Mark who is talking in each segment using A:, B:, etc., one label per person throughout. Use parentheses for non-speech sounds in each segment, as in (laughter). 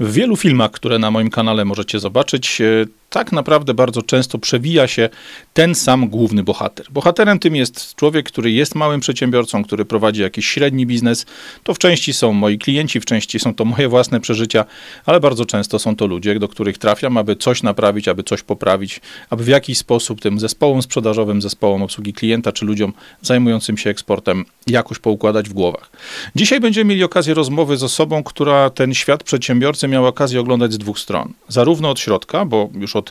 A: W wielu filmach, które na moim kanale możecie zobaczyć, e, tak naprawdę bardzo często przewija się ten sam główny bohater. Bohaterem tym jest człowiek, który jest małym przedsiębiorcą, który prowadzi jakiś średni biznes. To w części są moi klienci, w części są to moje własne przeżycia, ale bardzo często są to ludzie, do których trafiam, aby coś naprawić, aby coś poprawić, aby w jakiś sposób tym zespołom sprzedażowym, zespołom obsługi klienta czy ludziom zajmującym się eksportem jakoś poukładać w głowach. Dzisiaj będziemy mieli okazję rozmowy z osobą, która ten świat przedsiębiorcy miała okazję oglądać z dwóch stron. Zarówno od środka, bo już od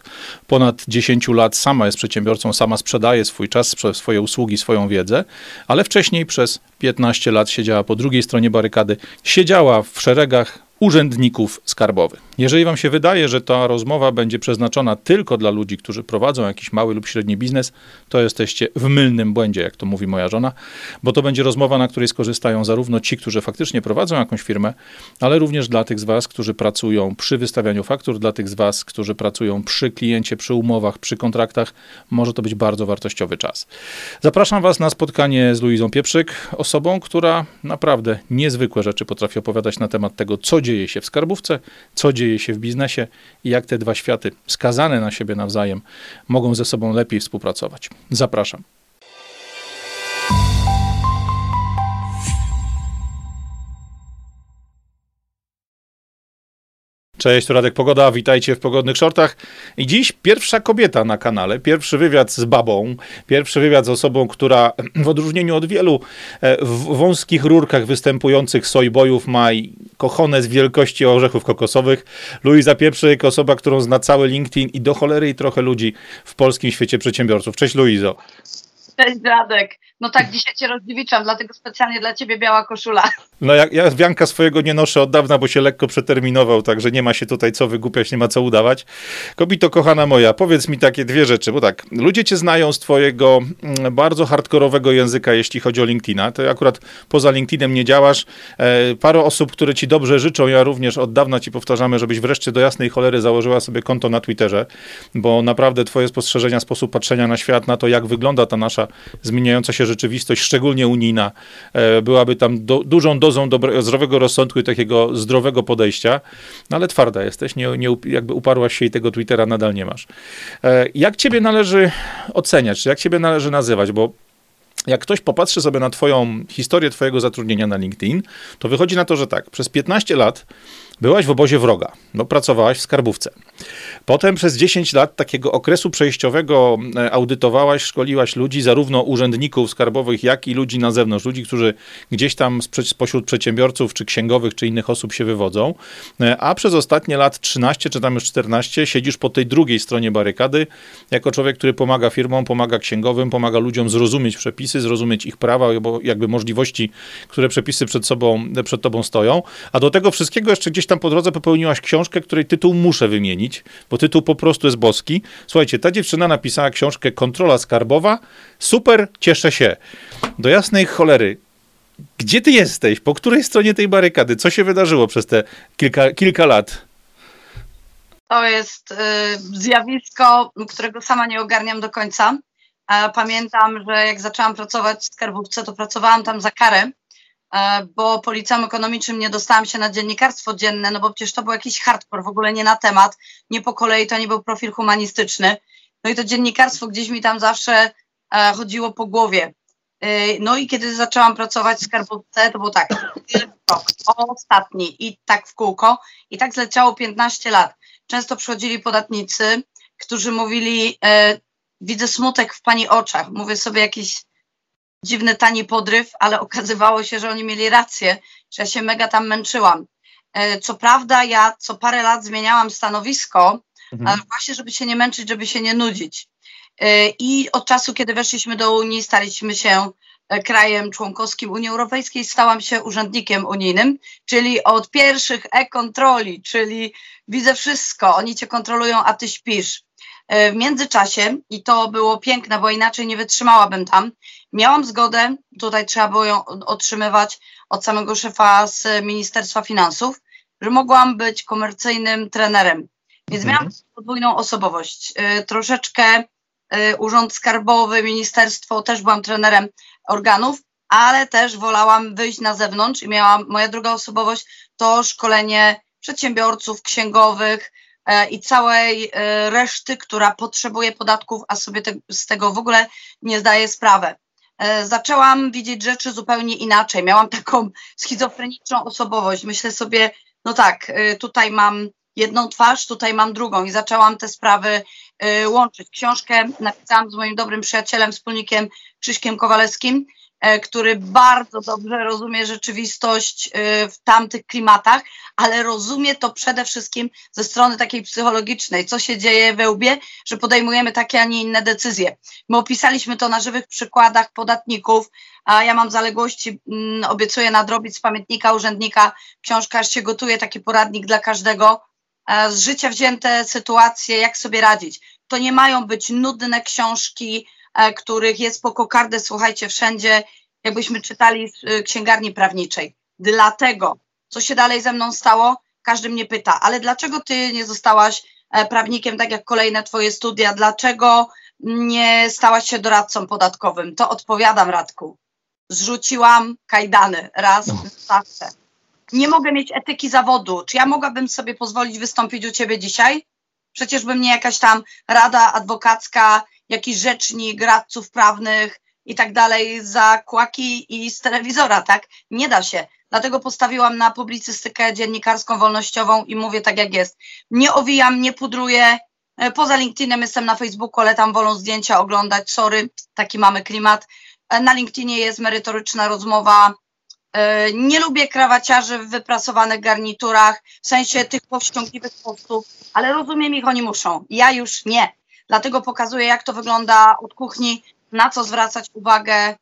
A: ponad 10 lat sama jest przedsiębiorcą, sama sprzedaje swój czas, swoje usługi, swoją wiedzę, ale wcześniej przez 15 lat siedziała po drugiej stronie barykady, siedziała w szeregach urzędników skarbowych. Jeżeli Wam się wydaje, że ta rozmowa będzie przeznaczona tylko dla ludzi, którzy prowadzą jakiś mały lub średni biznes, to jesteście w mylnym błędzie, jak to mówi moja żona, bo to będzie rozmowa, na której skorzystają zarówno ci, którzy faktycznie prowadzą jakąś firmę, ale również dla tych z Was, którzy pracują przy wystawianiu faktur, dla tych z Was, którzy pracują przy kliencie, przy umowach, przy kontraktach. Może to być bardzo wartościowy czas. Zapraszam Was na spotkanie z Luizą Pieprzyk, osobą, która naprawdę niezwykłe rzeczy potrafi opowiadać na temat tego, co dzieje się w skarbówce, co dzieje dzieje się w biznesie i jak te dwa światy, skazane na siebie nawzajem, mogą ze sobą lepiej współpracować. Zapraszam. Cześć, tu Radek Pogoda, witajcie w Pogodnych Shortach. I dziś pierwsza kobieta na kanale, pierwszy wywiad z babą, pierwszy wywiad z osobą, która w odróżnieniu od wielu e, w wąskich rurkach występujących sojbojów ma kochone z wielkości orzechów kokosowych. Luiza Pieprzyk, osoba, którą zna cały LinkedIn i do cholery i trochę ludzi w polskim świecie przedsiębiorców. Cześć Luizo.
B: Cześć Radek. No tak, dzisiaj cię rozdziewiczam, dlatego specjalnie dla ciebie biała koszula.
A: No ja, ja wianka swojego nie noszę od dawna, bo się lekko przeterminował, także nie ma się tutaj co wygłupiać, nie ma co udawać. Kobito kochana moja, powiedz mi takie dwie rzeczy, bo tak, ludzie cię znają z twojego mm, bardzo hardkorowego języka, jeśli chodzi o LinkedIna. Ty akurat poza LinkedInem nie działasz. E, parę osób, które ci dobrze życzą, ja również od dawna ci powtarzamy, żebyś wreszcie do jasnej cholery założyła sobie konto na Twitterze, bo naprawdę twoje spostrzeżenia, sposób patrzenia na świat, na to, jak wygląda ta nasza zmieniająca się rzeczywistość, szczególnie unijna, e, byłaby tam do, dużą dozą dobre, zdrowego rozsądku i takiego zdrowego podejścia, no ale twarda jesteś, nie, nie, jakby uparłaś się i tego Twittera nadal nie masz. E, jak ciebie należy oceniać, czy jak ciebie należy nazywać, bo jak ktoś popatrzy sobie na twoją historię twojego zatrudnienia na LinkedIn, to wychodzi na to, że tak, przez 15 lat byłaś w obozie wroga, no pracowałaś w skarbówce. Potem przez 10 lat takiego okresu przejściowego e, audytowałaś, szkoliłaś ludzi, zarówno urzędników skarbowych, jak i ludzi na zewnątrz, ludzi, którzy gdzieś tam spośród przedsiębiorców, czy księgowych, czy innych osób się wywodzą, e, a przez ostatnie lat 13, czy tam już 14 siedzisz po tej drugiej stronie barykady, jako człowiek, który pomaga firmom, pomaga księgowym, pomaga ludziom zrozumieć przepisy, zrozumieć ich prawa, jakby możliwości, które przepisy przed sobą, przed tobą stoją, a do tego wszystkiego jeszcze gdzieś tam po drodze popełniłaś książkę, której tytuł muszę wymienić, bo tytuł po prostu jest boski. Słuchajcie, ta dziewczyna napisała książkę Kontrola Skarbowa. Super, cieszę się. Do jasnej cholery. Gdzie ty jesteś? Po której stronie tej barykady? Co się wydarzyło przez te kilka, kilka lat?
B: To jest y, zjawisko, którego sama nie ogarniam do końca. Pamiętam, że jak zaczęłam pracować w skarbówce, to pracowałam tam za karę E, bo po liceum ekonomicznym nie dostałam się na dziennikarstwo dzienne, no bo przecież to był jakiś hardcore, w ogóle nie na temat, nie po kolei, to nie był profil humanistyczny. No i to dziennikarstwo gdzieś mi tam zawsze e, chodziło po głowie. E, no i kiedy zaczęłam pracować w skarbówce, to było tak, rok, ostatni i tak w kółko i tak zleciało 15 lat. Często przychodzili podatnicy, którzy mówili, widzę smutek w pani oczach, mówię sobie jakiś dziwny, tani podryw, ale okazywało się, że oni mieli rację, że ja się mega tam męczyłam. E, co prawda, ja co parę lat zmieniałam stanowisko, mhm. właśnie, żeby się nie męczyć, żeby się nie nudzić. E, I od czasu, kiedy weszliśmy do Unii, staliśmy się e, krajem członkowskim Unii Europejskiej, stałam się urzędnikiem unijnym, czyli od pierwszych e-kontroli, czyli widzę wszystko, oni cię kontrolują, a ty śpisz. W międzyczasie, i to było piękne, bo inaczej nie wytrzymałabym tam, miałam zgodę, tutaj trzeba było ją otrzymywać od samego szefa z Ministerstwa Finansów, że mogłam być komercyjnym trenerem. Więc mhm. miałam podwójną osobowość. Y, troszeczkę y, Urząd Skarbowy, Ministerstwo, też byłam trenerem organów, ale też wolałam wyjść na zewnątrz i miałam, moja druga osobowość to szkolenie przedsiębiorców, księgowych e, i całej e, reszty, która potrzebuje podatków, a sobie te, z tego w ogóle nie zdaje sprawy. E, zaczęłam widzieć rzeczy zupełnie inaczej. Miałam (laughs) taką schizofreniczną osobowość. Myślę sobie, no tak, tutaj mam jedną twarz, tutaj mam drugą i zaczęłam te sprawy łączyć. Książkę napisałam z moim dobrym przyjacielem, wspólnikiem Krzyśkiem Kowalewskim E, który bardzo dobrze rozumie rzeczywistość e, w tamtych klimatach, ale rozumie to przede wszystkim ze strony takiej psychologicznej, co się dzieje we łbie, że podejmujemy takie, a nie inne decyzje. My opisaliśmy to na żywych przykładach podatników, a ja mam zaległości, mm, obiecuję nadrobić z pamiętnika urzędnika, książka aż się gotuje, taki poradnik dla każdego, z życia wzięte sytuacje, jak sobie radzić. To nie mają być nudne książki, E, których jest po kokardę, słuchajcie, wszędzie, jakbyśmy czytali z e, księgarni prawniczej. Dlatego, co się dalej ze mną stało, każdy mnie pyta, ale dlaczego ty nie zostałaś e, prawnikiem, tak jak kolejne twoje studia, dlaczego nie stałaś się doradcą podatkowym? To odpowiadam, Radku. Zrzuciłam kajdany raz no. zawsze. Nie mogę mieć etyki zawodu. Czy ja mogłabym sobie pozwolić wystąpić u ciebie dzisiaj? Przecież by mnie jakaś tam rada adwokacka jakiś rzecznik radców prawnych i tak dalej za kłaki i z telewizora, tak? Nie da się. Dlatego postawiłam na publicystykę dziennikarską, wolnościową i mówię tak jak jest. Nie owijam, nie pudruję. E, poza LinkedInem jestem na Facebooku, ale tam wolą zdjęcia oglądać. Sorry, taki mamy klimat. E, na LinkedInie jest merytoryczna rozmowa. E, nie lubię krawaciarzy w wyprasowanych garniturach, w sensie tych powściągliwych postów, ale rozumiem ich, oni muszą. Ja już nie. Dlatego pokazuję, jak to wygląda od kuchni, na co zwracać uwagę.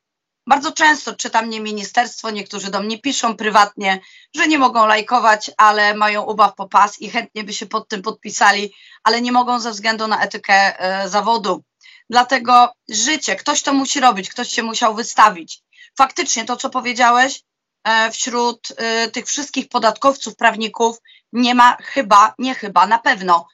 B: Bardzo często czyta mnie ministerstwo, niektórzy do mnie piszą prywatnie, że nie mogą lajkować, ale mają ubaw po pas i chętnie by się pod tym podpisali, ale nie mogą ze względu na etykę e, zawodu. Dlatego życie, ktoś to musi robić, ktoś się musiał wystawić. Faktycznie to, co powiedziałeś, e, wśród e, tych wszystkich podatkowców, prawników nie ma chyba, nie chyba, na pewno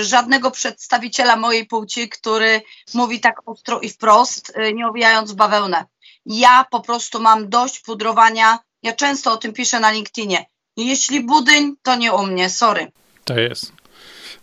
B: żadnego przedstawiciela mojej płci, który mówi tak ostro i wprost, e, nie owijając bawełnę. Ja po prostu mam dość pudrowania. Ja często o tym piszę na LinkedInie. Jeśli budyń, to nie u mnie, sorry.
A: To jest.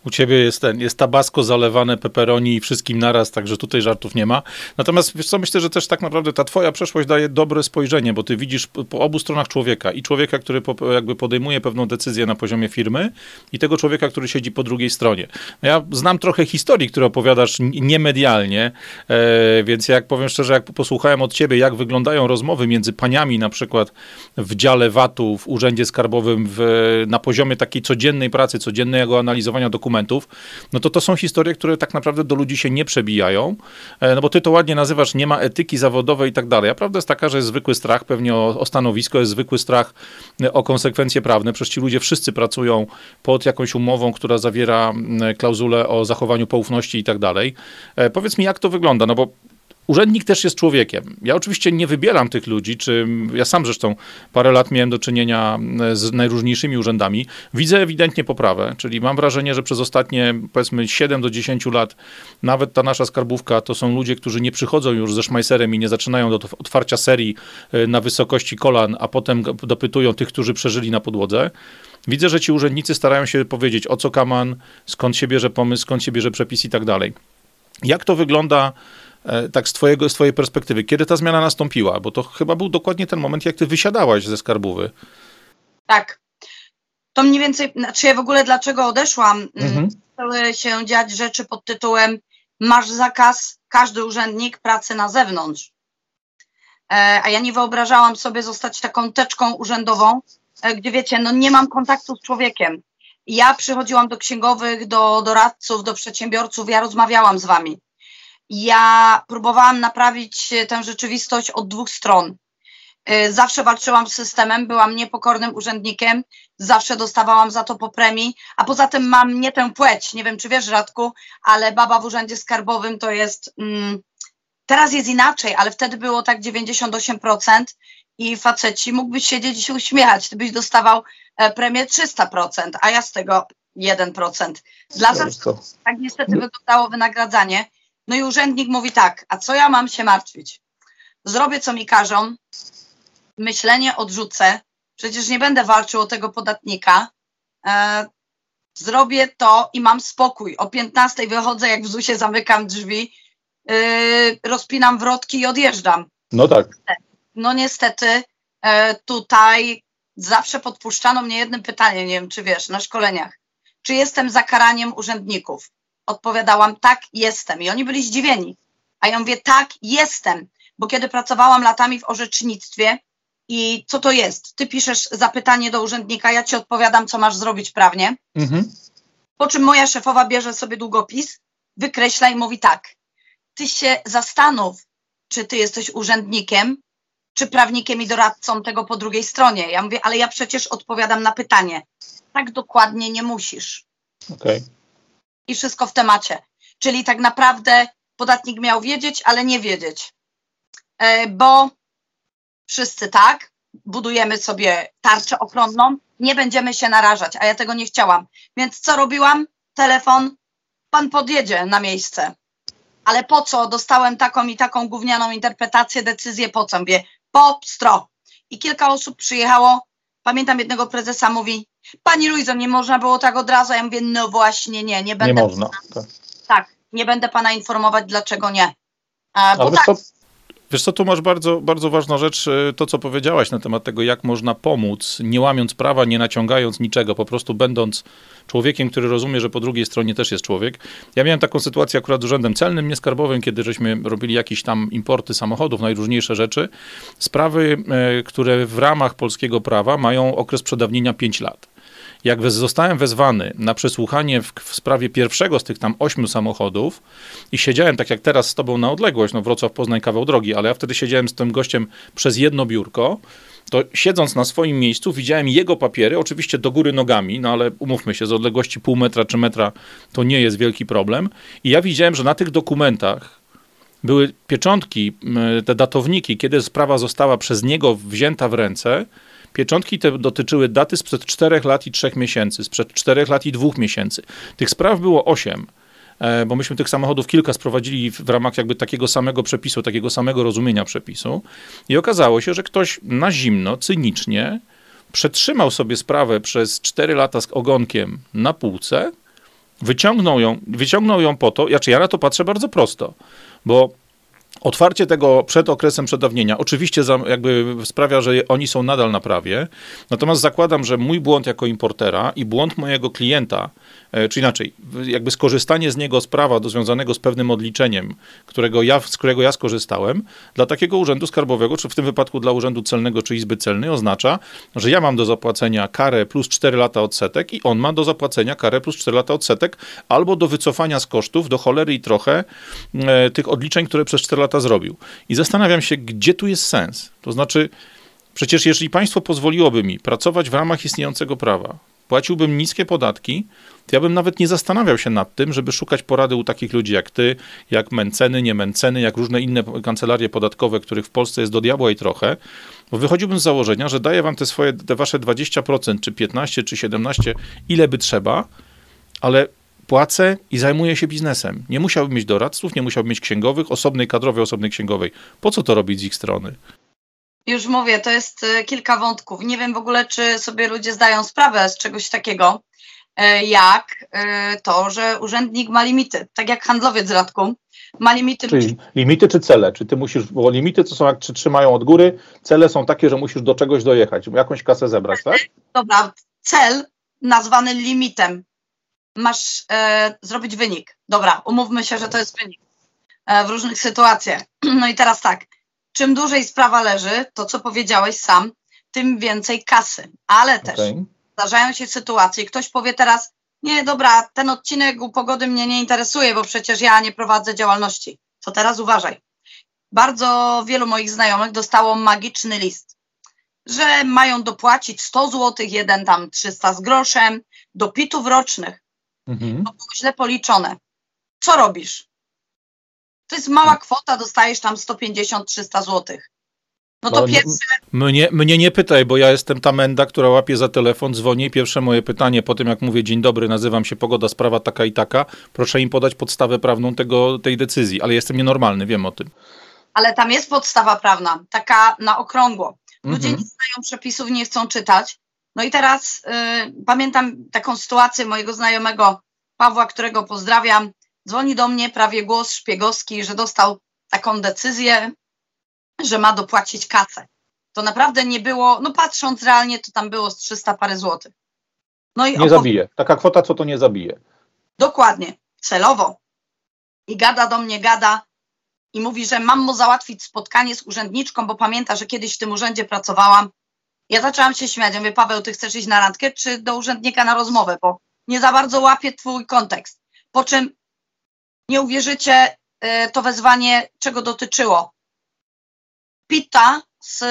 A: U ciebie jest ten, jest tabasco zalewane peperoni i wszystkim naraz, także tutaj żartów nie ma. Natomiast wiesz co, myślę, że też tak naprawdę ta twoja przeszłość daje dobre spojrzenie, bo ty widzisz po obu stronach człowieka i człowieka, który po, jakby podejmuje pewną decyzję na poziomie firmy i tego człowieka, który siedzi po drugiej stronie. No ja znam trochę historii, które opowiadasz niemedialnie, e, więc jak powiem szczerze, jak posłuchałem od ciebie, jak wyglądają rozmowy między paniami na przykład w dziale VAT-u, w urzędzie skarbowym, w, na poziomie takiej codziennej pracy, codziennego analizowania dokumentów, dokumentów, no to to są historie, które tak naprawdę do ludzi się nie przebijają, e, no bo ty to ładnie nazywasz, nie ma etyki zawodowej i tak dalej. A prawda jest taka, że jest zwykły strach pewnie o, o stanowisko, jest zwykły strach e, o konsekwencje prawne. Przecież ci ludzie wszyscy pracują pod jakąś umową, która zawiera klauzulę o zachowaniu poufności i tak dalej. E, powiedz mi, jak to wygląda, no bo Urzędnik też jest człowiekiem. Ja oczywiście nie wybieram tych ludzi, czy ja sam zresztą parę lat miałem do czynienia e, z najróżniejszymi urzędami. Widzę ewidentnie poprawę, czyli mam wrażenie, że przez ostatnie powiedzmy 7 do 10 lat nawet ta nasza skarbówka to są ludzie, którzy nie przychodzą już ze szmajserem i nie zaczynają do otwarcia serii e, na wysokości kolan, a potem dopytują tych, którzy przeżyli na podłodze. Widzę, że ci urzędnicy starają się powiedzieć o co kaman, skąd się bierze pomysł, skąd się bierze przepis i tak dalej. Jak to wygląda tak z, twojego, z twojej perspektywy, kiedy ta zmiana nastąpiła? Bo to chyba był dokładnie ten moment, jak ty wysiadałaś ze skarbówy.
B: Tak. To mniej więcej, znaczy ja w ogóle dlaczego odeszłam? Mhm. Zaczęły się dziać rzeczy pod tytułem masz zakaz, każdy urzędnik pracy na zewnątrz. E, a ja nie wyobrażałam sobie zostać taką teczką urzędową, e, gdzie wiecie, no nie mam kontaktu z człowiekiem. Ja przychodziłam do księgowych, do doradców, do przedsiębiorców, ja rozmawiałam z wami. Ja próbowałam naprawić tę rzeczywistość od dwóch stron. Y, zawsze walczyłam z systemem, byłam niepokornym urzędnikiem, zawsze dostawałam za to po premii, a poza tym mam nie tę płeć. Nie wiem, czy wiesz, Radku, ale baba w urzędzie skarbowym to jest. Mm, teraz jest inaczej, ale wtedy było tak 98% i faceci mógłbyś siedzieć i się uśmiechać. Ty byś dostawał e, premię 300%, a ja z tego 1%. Dla tak niestety wyglądało wynagradzanie. No i urzędnik mówi tak, a co ja mam się martwić? Zrobię, co mi każą, myślenie odrzucę, przecież nie będę walczył o tego podatnika, e, zrobię to i mam spokój. O 15 wychodzę, jak w ZUSie zamykam drzwi, yy, rozpinam wrotki i odjeżdżam.
A: No tak.
B: No niestety e, tutaj zawsze podpuszczano mnie jednym pytaniem, nie wiem czy wiesz, na szkoleniach. Czy jestem za karaniem urzędników? Odpowiadałam, tak, jestem. I oni byli zdziwieni. A ja mówię, tak, jestem. Bo kiedy pracowałam latami w orzecznictwie i co to jest? Ty piszesz zapytanie do urzędnika, ja ci odpowiadam, co masz zrobić prawnie.
A: Mhm.
B: Po czym moja szefowa bierze sobie długopis, wykreśla i mówi tak. Ty się zastanów, czy ty jesteś urzędnikiem, czy prawnikiem i doradcą tego po drugiej stronie. Ja mówię, ale ja przecież odpowiadam na pytanie. Tak dokładnie nie musisz.
A: Okay.
B: I wszystko w temacie. Czyli tak naprawdę podatnik miał wiedzieć, ale nie wiedzieć. E, bo wszyscy tak, budujemy sobie tarczę ochronną, nie będziemy się narażać, a ja tego nie chciałam. Więc co robiłam? Telefon, pan podjedzie na miejsce. Ale po co? Dostałem taką i taką gównianą interpretację, decyzję, po co? Mówię, po stro. I kilka osób przyjechało. Pamiętam jednego prezesa mówi, pani Luizo, nie można było tak od razu. Ja mówię, no właśnie nie, nie będę.
A: Nie można. Tak.
B: tak, nie będę pana informować, dlaczego nie. E,
A: Ale tak, Wiesz co, tu masz bardzo, bardzo ważną rzecz, e, to co powiedziałaś na temat tego, jak można pomóc, nie łamiąc prawa, nie naciągając niczego, po prostu będąc człowiekiem, który rozumie, że po drugiej stronie też jest człowiek. Ja miałem taką sytuację akurat z urzędem celnym, nie skarbowym, kiedy żeśmy robili jakieś tam importy samochodów, najróżniejsze rzeczy. Sprawy, e, które w ramach polskiego prawa mają okres przedawnienia 5 lat jak zostałem wezwany na przesłuchanie w, w, sprawie pierwszego z tych tam ośmiu samochodów i siedziałem tak jak teraz z tobą na odległość, no Wrocław, Poznań, kawał drogi, ale ja wtedy siedziałem z tym gościem przez jedno biurko, to siedząc na swoim miejscu widziałem jego papiery, oczywiście do góry nogami, no ale umówmy się, z odległości pół metra czy metra to nie jest wielki problem. I ja widziałem, że na tych dokumentach były pieczątki, te datowniki, kiedy sprawa została przez niego wzięta w ręce, Pieczątki te dotyczyły daty sprzed 4 lat i 3 miesięcy, sprzed 4 lat i 2 miesięcy. Tych spraw było 8 e, bo myśmy tych samochodów kilka sprowadzili w ramach jakby takiego samego przepisu, takiego samego rozumienia przepisu i okazało się, że ktoś na zimno, cynicznie przetrzymał sobie sprawę przez 4 lata z ogonkiem na półce, wyciągnął ją, wyciągnął ją po to, znaczy ja na to patrzę bardzo prosto, bo Otwarcie tego przed okresem przedawnienia oczywiście jakby sprawia, że oni są nadal na prawie, natomiast zakładam, że mój błąd jako importera i błąd mojego klienta, czy inaczej, jakby skorzystanie z niego z prawa do związanego z pewnym odliczeniem, którego ja, z którego ja skorzystałem, dla takiego urzędu skarbowego, czy w tym wypadku dla urzędu celnego czy izby celnej oznacza, że ja mam do zapłacenia karę plus 4 lata odsetek i on ma do zapłacenia karę plus 4 lata odsetek albo do wycofania z kosztów do cholery i trochę e, tych odliczeń, które przez 4 lata zrobił. I zastanawiam się, gdzie tu jest sens. To znaczy, przecież jeżeli państwo pozwoliłoby mi pracować w ramach istniejącego prawa, płaciłbym niskie podatki, to ja bym nawet nie zastanawiał się nad tym, żeby szukać porady u takich ludzi jak ty, jak Menceny, nie Menceny, jak różne inne kancelarie podatkowe, których w Polsce jest do diabła i trochę, wychodziłbym z założenia, że daję wam te swoje, te wasze 20%, czy 15, czy 17, ile by trzeba, ale płacę i zajmuję się biznesem. Nie musiałbym mieć doradców, nie musiałbym mieć księgowych, osobnej kadrowej, osobnej księgowej. Po co to robić z ich strony?
B: Już mówię, to jest e, kilka wątków. Nie wiem w ogóle, czy sobie ludzie zdają sprawę z czegoś takiego, e, jak e, to, że urzędnik ma limity. Tak jak handlowiec z radku ma limity.
A: Czyli limity czy cele? Czy ty musisz, bo limity to są jak czy trzymają od góry, cele są takie, że musisz do czegoś dojechać, jakąś kasę zebrać, tak?
B: Dobra, cel nazwany limitem masz e, zrobić wynik. Dobra, umówmy się, że to jest wynik e, w różnych sytuacjach. (clears throat) No i teraz tak, czym dłużej sprawa leży, to co powiedziałeś sam, tym więcej kasy, ale też okay. zdarzają się sytuacje, ktoś powie teraz, nie, dobra, ten odcinek u pogody mnie nie interesuje, bo przecież ja nie prowadzę działalności. To teraz uważaj. Bardzo wielu moich znajomych dostało magiczny list, że mają dopłacić 100 zł, jeden tam 300 z groszem, do pitów rocznych mhm. to było źle policzone. Co robisz? To jest mała kwota, dostajesz tam 150-300 zł. No to no, pierwsze.
A: Mnie, mnie nie pytaj, bo ja jestem ta menda, która łapie za telefon, dzwoni. Pierwsze moje pytanie po tym, jak mówię dzień dobry, nazywam się Pogoda, sprawa taka i taka. Proszę im podać podstawę prawną tego, tej decyzji, ale jestem nienormalny, wiem o tym.
B: Ale tam jest podstawa prawna, taka na okrągło. Ludzie mhm. nie znają przepisów, nie chcą czytać. No i teraz y, pamiętam taką sytuację mojego znajomego Pawła, którego pozdrawiam. Dzwoni do mnie prawie głos szpiegowski, że dostał taką decyzję, że ma dopłacić kasę. To naprawdę nie było, no patrząc realnie, to tam było z 300 parę złotych.
A: No i nie zabije. Taka kwota, co to nie zabije.
B: Dokładnie, celowo. I gada do mnie, gada i mówi, że mam mu załatwić spotkanie z urzędniczką, bo pamięta, że kiedyś w tym urzędzie pracowałam. Ja zaczęłam się śmiać. Ja mówię, Paweł, ty chcesz iść na randkę, czy do urzędnika na rozmowę, bo nie za bardzo łapie twój kontekst. Po czym nie uwierzycie, y, to wezwanie czego dotyczyło. PITA z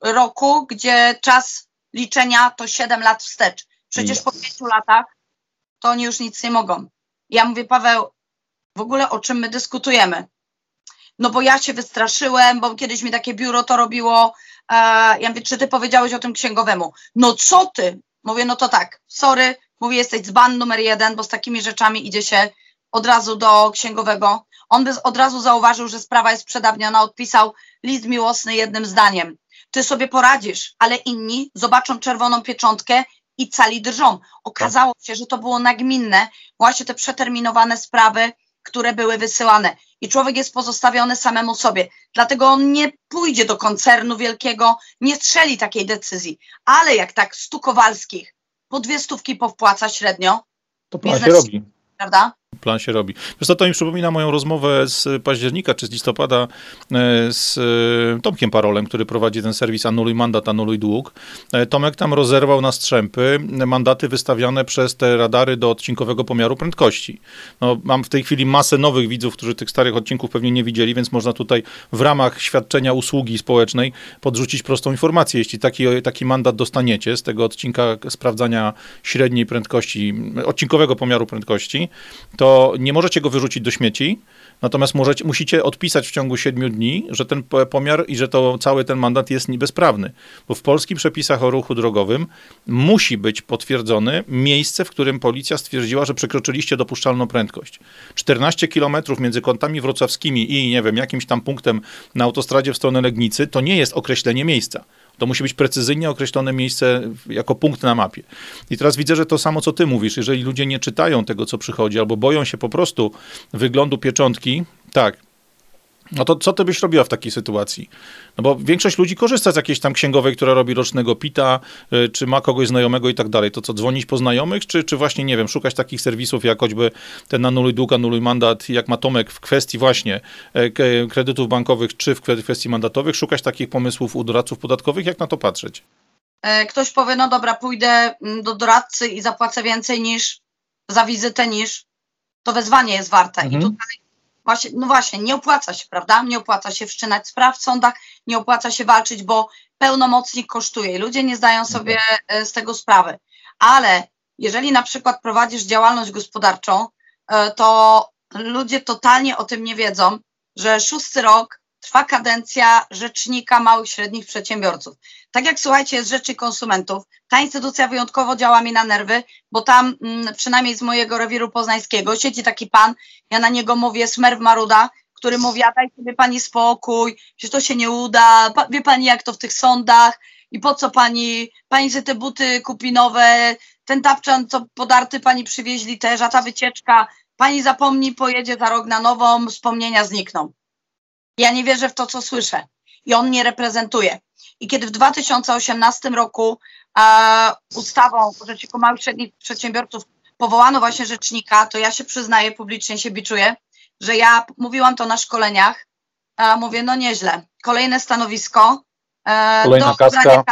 B: roku, gdzie czas liczenia to 7 lat wstecz. Przecież po 5 latach to oni już nic nie mogą. Ja mówię, Paweł, w ogóle o czym my dyskutujemy? No bo ja się wystraszyłem, bo kiedyś mi takie biuro to robiło. Ja mówię, czy ty powiedziałeś o tym księgowemu? No co ty? Mówię, no to tak, sorry, mówię, jesteś dzban numer jeden, bo z takimi rzeczami idzie się od razu do księgowego. On by od razu zauważył, że sprawa jest przedawniona, odpisał list miłosny jednym zdaniem. Ty sobie poradzisz, ale inni zobaczą czerwoną pieczątkę i cali drżą. Okazało się, że to było nagminne, właśnie te przeterminowane sprawy, które były wysyłane. I człowiek jest pozostawiony samemu sobie. Dlatego on nie pójdzie do koncernu wielkiego, nie strzeli takiej decyzji. Ale jak tak stu Kowalskich po dwie stówki powpłaca średnio,
A: to biznes, robi.
B: Prawda?
A: Plan się robi. Co, to mi przypomina moją rozmowę z października czy z listopada e, z e, Tomkiem Parolem, który prowadzi ten serwis Anuluj Mandat, Anuluj Dług. E, Tomek tam rozerwał na strzępy mandaty wystawiane przez te radary do odcinkowego pomiaru prędkości. No, mam w tej chwili masę nowych widzów, którzy tych starych odcinków pewnie nie widzieli, więc można tutaj w ramach świadczenia usługi społecznej podrzucić prostą informację. Jeśli taki, taki mandat dostaniecie z tego odcinka sprawdzania średniej prędkości, odcinkowego pomiaru prędkości, to nie możecie go wyrzucić do śmieci, natomiast możecie, musicie odpisać w ciągu 7 dni, że ten pomiar i że to cały ten mandat jest bezprawny. Bo w polskich przepisach o ruchu drogowym musi być potwierdzone miejsce, w którym policja stwierdziła, że przekroczyliście dopuszczalną prędkość. 14 km między kątami wrocławskimi i nie wiem, jakimś tam punktem na autostradzie w stronę Legnicy to nie jest określenie miejsca. To musi być precyzyjnie określone miejsce jako punkt na mapie. I teraz widzę, że to samo, co ty mówisz, jeżeli ludzie nie czytają tego, co przychodzi, albo boją się po prostu wyglądu pieczątki, tak, no to co ty byś robiła w takiej sytuacji? No bo większość ludzi korzysta z jakiejś tam księgowej, która robi rocznego pita, y, czy ma kogoś znajomego i tak dalej. To co, dzwonić po znajomych, czy, czy właśnie, nie wiem, szukać takich serwisów jak choćby ten anuluj dług, anuluj mandat, jak ma Tomek w kwestii właśnie e, kredytów bankowych, czy w kwestii mandatowych, szukać takich pomysłów u doradców podatkowych, jak na to patrzeć?
B: E, ktoś powie, no dobra, pójdę mm, do doradcy i zapłacę więcej niż za wizytę, niż to wezwanie jest warte. Mhm. I tutaj Właśnie, no właśnie, nie opłaca się, prawda? Nie opłaca się wszczynać spraw w sądach, nie opłaca się walczyć, bo pełnomocnik kosztuje i ludzie nie zdają sobie e, z tego sprawy. Ale jeżeli na przykład prowadzisz działalność gospodarczą, e, to ludzie totalnie o tym nie wiedzą, że szósty rok trwa kadencja Rzecznika Małych i Średnich Przedsiębiorców. Tak jak słuchajcie, jest Rzeczy Konsumentów, ta instytucja wyjątkowo działa mi na nerwy, bo tam mm, przynajmniej z mojego rewiru poznańskiego siedzi taki pan, ja na niego mówię Smerw Maruda, który mówi, a daj sobie pani spokój, że to się nie uda, wie pani jak to w tych sądach i po co pani, pani sobie te buty kupi nowe, ten tapczan, co podarty pani przywieźli też, a ta wycieczka, pani zapomni, pojedzie za rok na nową, wspomnienia znikną. Ja nie wierzę w to, co słyszę. I on mnie reprezentuje. I kiedy w 2018 roku e, ustawą o Rzeczniku Małych i Średnich Przedsiębiorców powołano właśnie rzecznika, to ja się przyznaję, publicznie się biczuję, że ja mówiłam to na szkoleniach, mówię, no nieźle. Kolejne stanowisko
A: e, Kolejna do kaska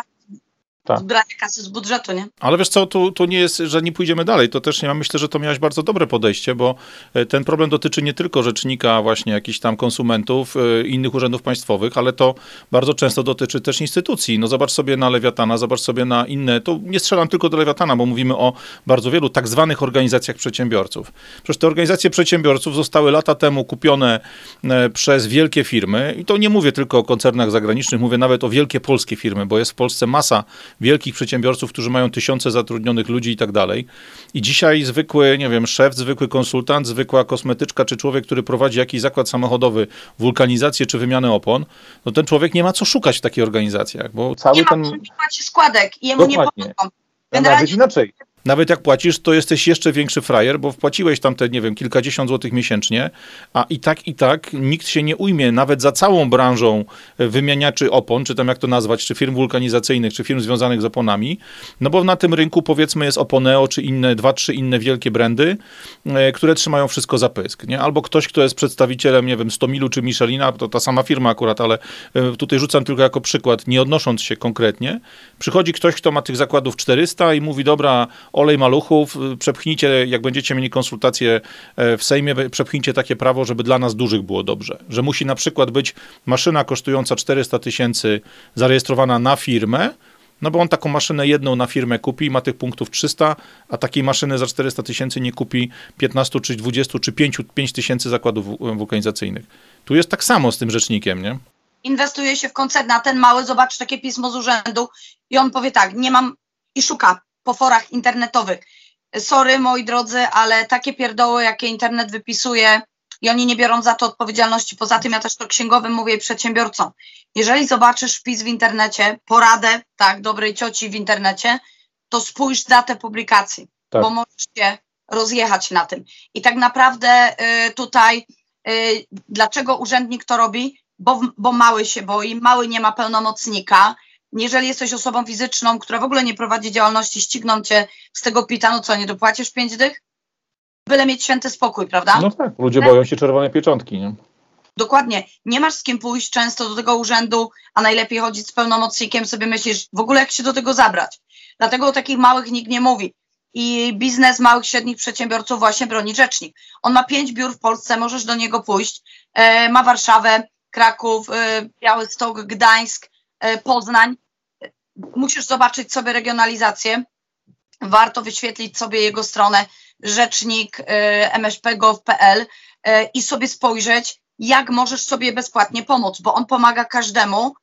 B: tak. zbrania kasy z budżetu, nie?
A: Ale wiesz co, tu, tu nie jest, że nie pójdziemy dalej, to też ja myślę, że to miałeś bardzo dobre podejście, bo e, ten problem dotyczy nie tylko rzecznika właśnie jakichś tam konsumentów, e, innych urzędów państwowych, ale to bardzo często dotyczy też instytucji. No zobacz sobie na Lewiatana, zobacz sobie na inne, to nie strzelam tylko do Lewiatana, bo mówimy o bardzo wielu tak zwanych organizacjach przedsiębiorców. Przecież te organizacje przedsiębiorców zostały lata temu kupione e, przez wielkie firmy i to nie mówię tylko o koncernach zagranicznych, mówię nawet o wielkie polskie firmy, bo jest w Polsce masa wielkich przedsiębiorców, którzy mają tysiące zatrudnionych ludzi i tak dalej. I dzisiaj zwykły, nie wiem, szef, zwykły konsultant, zwykła kosmetyczka, czy człowiek, który prowadzi jakiś zakład samochodowy, wulkanizację czy wymianę opon, no ten człowiek nie ma co szukać w takich organizacjach, bo cały
B: nie
A: ten...
B: ma składek i jemu
A: Dokładnie.
B: nie pomogą.
A: Nawet inaczej. Nawet jak płacisz, to jesteś jeszcze większy frajer, bo wpłaciłeś tam te, nie wiem, kilkadziesiąt złotych miesięcznie, a i tak, i tak nikt się nie ujmie, nawet za całą branżą wymieniaczy opon, czy tam jak to nazwać, czy firm wulkanizacyjnych, czy firm związanych z oponami, no bo na tym rynku powiedzmy jest Oponeo, czy inne, dwa, trzy inne wielkie brandy, e, które trzymają wszystko za pysk, nie? Albo ktoś, kto jest przedstawicielem, nie wiem, Stomilu czy Michelina, to ta sama firma akurat, ale e, tutaj rzucam tylko jako przykład, nie odnosząc się konkretnie, przychodzi ktoś, kto ma tych zakładów 400 i mówi, dobra, olej maluchów, przepchnijcie, jak będziecie mieli konsultacje e, w Sejmie, przepchnijcie takie prawo, żeby dla nas dużych było dobrze. Że musi na przykład być maszyna kosztująca 400 tysięcy zarejestrowana na firmę, no bo on taką maszynę jedną na firmę kupi, ma tych punktów 300, a takiej maszyny za 400 tysięcy nie kupi 15 czy 20 czy 5, 5 tysięcy zakładów wulkanizacyjnych. Tu jest tak samo z tym rzecznikiem, nie?
B: Inwestuje się w koncern, a ten mały zobaczy takie pismo z urzędu i on powie tak, nie mam i szuka po forach internetowych. Sorry, moi drodzy, ale takie pierdoły, jakie internet wypisuje, i oni nie biorą za to odpowiedzialności. Poza tym ja też to księgowym mówię i przedsiębiorcom. Jeżeli zobaczysz wpis w internecie, poradę, tak, dobrej cioci w internecie, to spójrz datę publikacji, tak. bo możesz się rozjechać na tym. I tak naprawdę y, tutaj, y, dlaczego urzędnik to robi? Bo, bo mały się boi, mały nie ma pełnomocnika, jeżeli jesteś osobą fizyczną, która w ogóle nie prowadzi działalności, ścigną cię z tego pita, no co, nie dopłacisz pięć dych? Byle mieć święty spokój, prawda?
A: No tak, ludzie boją się czerwonej pieczątki, nie?
B: Dokładnie. Nie masz z kim pójść często do tego urzędu, a najlepiej chodzić z pełnomocnikiem, sobie myślisz w ogóle jak się do tego zabrać. Dlatego o takich małych nikt nie mówi. I biznes małych, średnich przedsiębiorców właśnie broni rzecznik. On ma pięć biur w Polsce, możesz do niego pójść. E, ma Warszawę, Kraków, e, Białystok, Gdańsk, Poznań musisz zobaczyć sobie regionalizację. Warto wyświetlić sobie jego stronę rzecznik y, mszp.gov.pl y, i sobie spojrzeć, jak możesz sobie bezpłatnie pomóc, bo on pomaga każdemu,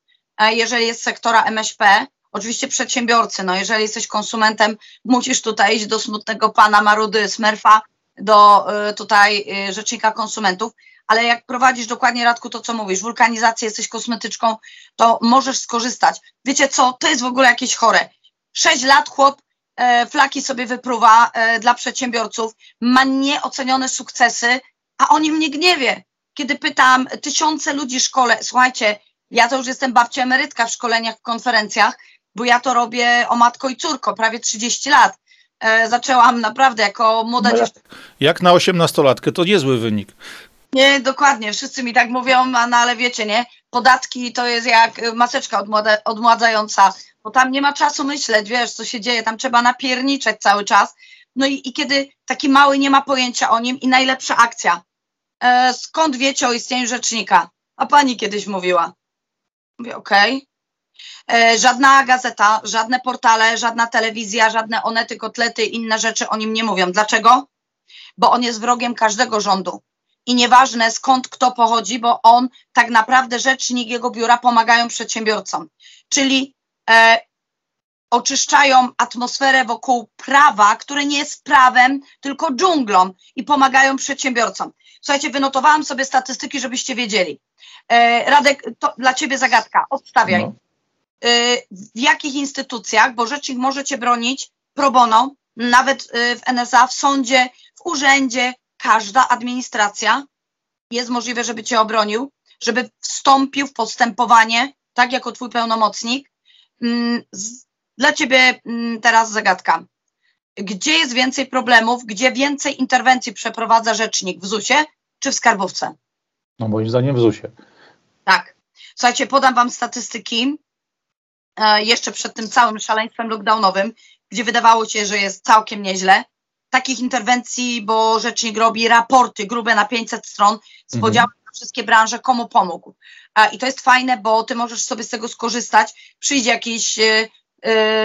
B: jeżeli jest sektora MŚP, oczywiście przedsiębiorcy, no jeżeli jesteś konsumentem, musisz tutaj iść do smutnego pana Marudy Smurfa, do tutaj rzecznika konsumentów, ale jak prowadzisz dokładnie, Radku, to co mówisz, wulkanizację, jesteś kosmetyczką, to możesz skorzystać. Wiecie co, to jest w ogóle jakieś chore. Sześć lat chłop e, flaki sobie wypruwa e, dla przedsiębiorców, ma nieocenione sukcesy, a o nim nikt nie wie. Kiedy pytam tysiące ludzi w szkole, słuchajcie, ja to już jestem babcia emerytka w szkoleniach, w konferencjach, bo ja to robię o matko i córko, prawie 30 lat. E, zaczęłam naprawdę jako młoda no dziewczyna.
A: Jak na osiemnastolatkę, to niezły wynik.
B: Nie, dokładnie, wszyscy mi tak mówią, no ale wiecie, nie, podatki to jest jak maseczka odmłada, odmładzająca, bo tam nie ma czasu myśleć, wiesz, co się dzieje, tam trzeba napierniczeć cały czas. No i, i kiedy taki mały nie ma pojęcia o nim i najlepsza akcja. E, skąd wiecie o istnieniu rzecznika? A pani kiedyś mówiła. Mówię, okej. Okay. E, żadna gazeta, żadne portale, żadna telewizja, żadne onety, kotlety, inne rzeczy o nim nie mówią. Dlaczego? Bo on jest wrogiem każdego rządu i nieważne skąd kto pochodzi, bo on tak naprawdę rzecznik jego biura pomagają przedsiębiorcom. Czyli e, oczyszczają atmosferę wokół prawa, które nie jest prawem, tylko dżunglą i pomagają przedsiębiorcom. Słuchajcie, wynotowałam sobie statystyki, żebyście wiedzieli. E, Radek, to dla ciebie zagadka, odstawiaj. No. E, w jakich instytucjach, bo rzecznik może cię bronić pro bono, nawet e, w NSA, w sądzie, w urzędzie, każda administracja jest możliwe, żeby cię obronił, żeby wstąpił w postępowanie, tak jako twój pełnomocnik. Mm, dla ciebie mm, teraz zagadka. Gdzie jest więcej problemów, gdzie więcej interwencji przeprowadza rzecznik w ZUS-ie czy w skarbówce?
A: No moim zdaniem w ZUS-ie.
B: Tak. Słuchajcie, podam wam statystyki e, jeszcze przed tym całym szaleństwem lockdownowym, gdzie wydawało się, że jest całkiem nieźle takich interwencji, bo rzecznik robi raporty grube na 500 stron z podziałem mhm. na wszystkie branże, komu pomógł. I to jest fajne, bo ty możesz sobie z tego skorzystać. Przyjdzie jakiś yy,